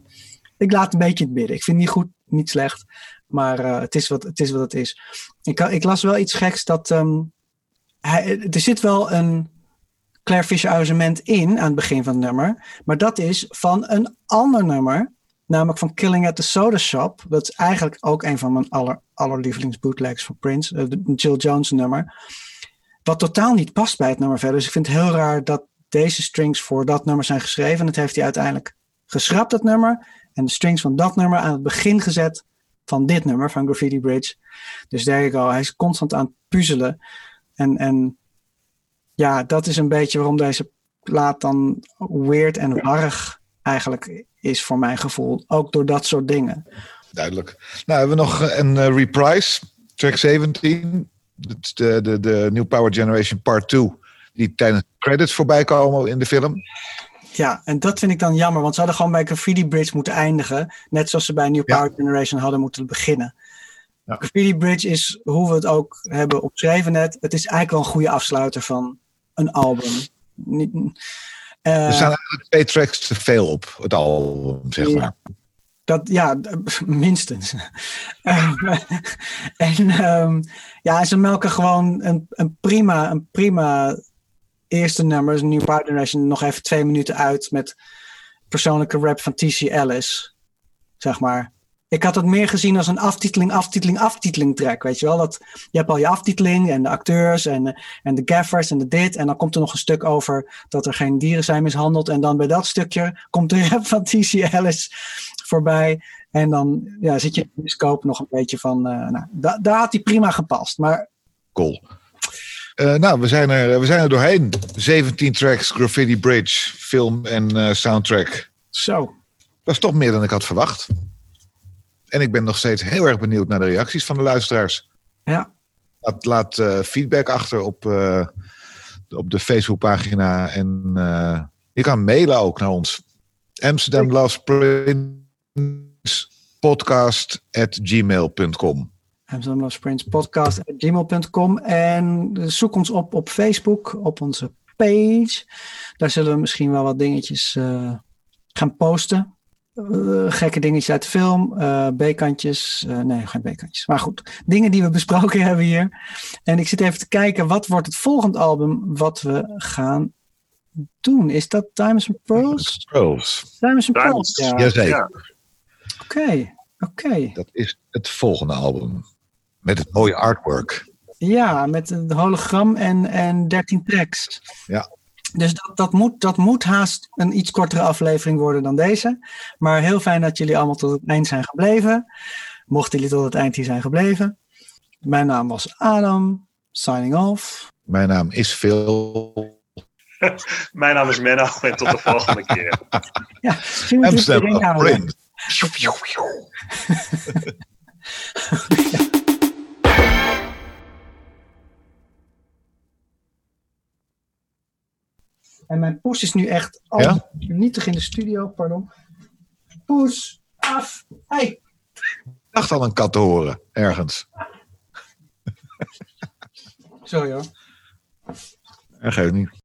ik laat een beetje het midden. Ik vind het niet goed, niet slecht. Maar eh, het, is wat, het is wat het is. Ik, ik las wel iets geks dat... ehm, hij, er zit wel een Claire Fisher arrangement in aan het begin van het nummer. Maar dat is van een ander nummer. Namelijk van Killing at the Soda Shop. Dat is eigenlijk ook een van mijn aller, allerlievelings van Prince. eh, de Jill Jones nummer. Wat totaal niet past bij het nummer verder. Dus ik vind het heel raar dat deze strings voor dat nummer zijn geschreven. En dat heeft hij uiteindelijk geschrapt, dat nummer. En de strings van dat nummer aan het begin gezet van dit nummer, van Graffiti Bridge. Dus there you go. Hij is constant aan het puzzelen. En, en ja, dat is een beetje waarom deze plaat dan weird en warrig eigenlijk is voor mijn gevoel. Ook door dat soort dingen. Duidelijk. Nou, hebben we nog een eh, reprise. Track 17. de, de, de New Power Generation Part 2, die tijdens credits voorbij komen in de film. Ja, en dat vind ik dan jammer, want ze hadden gewoon bij Graffiti Bridge moeten eindigen. Net zoals ze bij New Ja. Power Generation hadden moeten beginnen. Ja. Graffiti Bridge is, hoe we het ook hebben opgeschreven net, het is eigenlijk wel een goede afsluiter van een album. Niet, er staan eigenlijk twee tracks te veel op het album, zeg maar. Dat, ja, <laughs> minstens. <laughs> Ehm, en ehm, ja, ze melken gewoon een, een, prima, een prima eerste nummer, een New Power Generation, nog even twee minuten uit met persoonlijke rap van T.C. Ellis. Zeg maar. Ik had het meer gezien als een aftiteling, aftiteling, aftiteling track. Weet je wel? Dat, je hebt al je aftiteling en de acteurs en, en de gaffers en de dit. En dan komt er nog een stuk over dat er geen dieren zijn mishandeld. En dan bij dat stukje komt de <laughs> rap van T.C. Ellis voorbij. En dan ja, zit je in de scope nog een beetje van. eh, nou, da- daar had hij prima gepast. Maar Cool. Eh, nou, we zijn, er, we zijn er doorheen. 17 tracks, Graffiti Bridge, film en eh, soundtrack. zo. Dat is toch meer dan ik had verwacht. En ik ben nog steeds heel erg benieuwd naar de reacties van de luisteraars. Ja, Laat, laat eh, feedback achter op, eh, op de Facebookpagina. En eh, je kan mailen ook naar ons. Amsterdam Loves Prince podcast at gmail.com. Amsterdam Love Sprints podcast at gmail.com. En zoek ons op op Facebook, op onze page. Daar zullen we misschien wel wat dingetjes gaan posten. Eh, gekke dingetjes uit de film, eh B-kantjes. eh, nee, geen B-kantjes. Maar goed, dingen die we <laughs> besproken hebben hier. En ik zit even te kijken, wat wordt het volgende album wat we gaan doen? Is dat Diamonds and Pearls? Pearls. Diamonds and Pearls, ja. Jazeker. Ja. Oké, oké. Dat is het volgende album. Met het mooie artwork. Ja, met een hologram en, en 13 tracks. Ja. Dus dat, dat, moet, dat moet haast een iets kortere aflevering worden dan deze. Maar heel fijn dat jullie allemaal tot het eind zijn gebleven. Mochten jullie tot het eind hier zijn gebleven. Mijn naam was Adam. Signing off. Mijn naam is Phil. <laughs> Mijn naam is Menno en tot de volgende keer. Ja, misschien moet je het Amsterdam <laughs> En mijn poes is nu echt al Ja? nietig in de studio. Pardon. Poes, af. Hey. Ik dacht al een kat te horen, ergens. Sorry hoor. Dat geeft niet.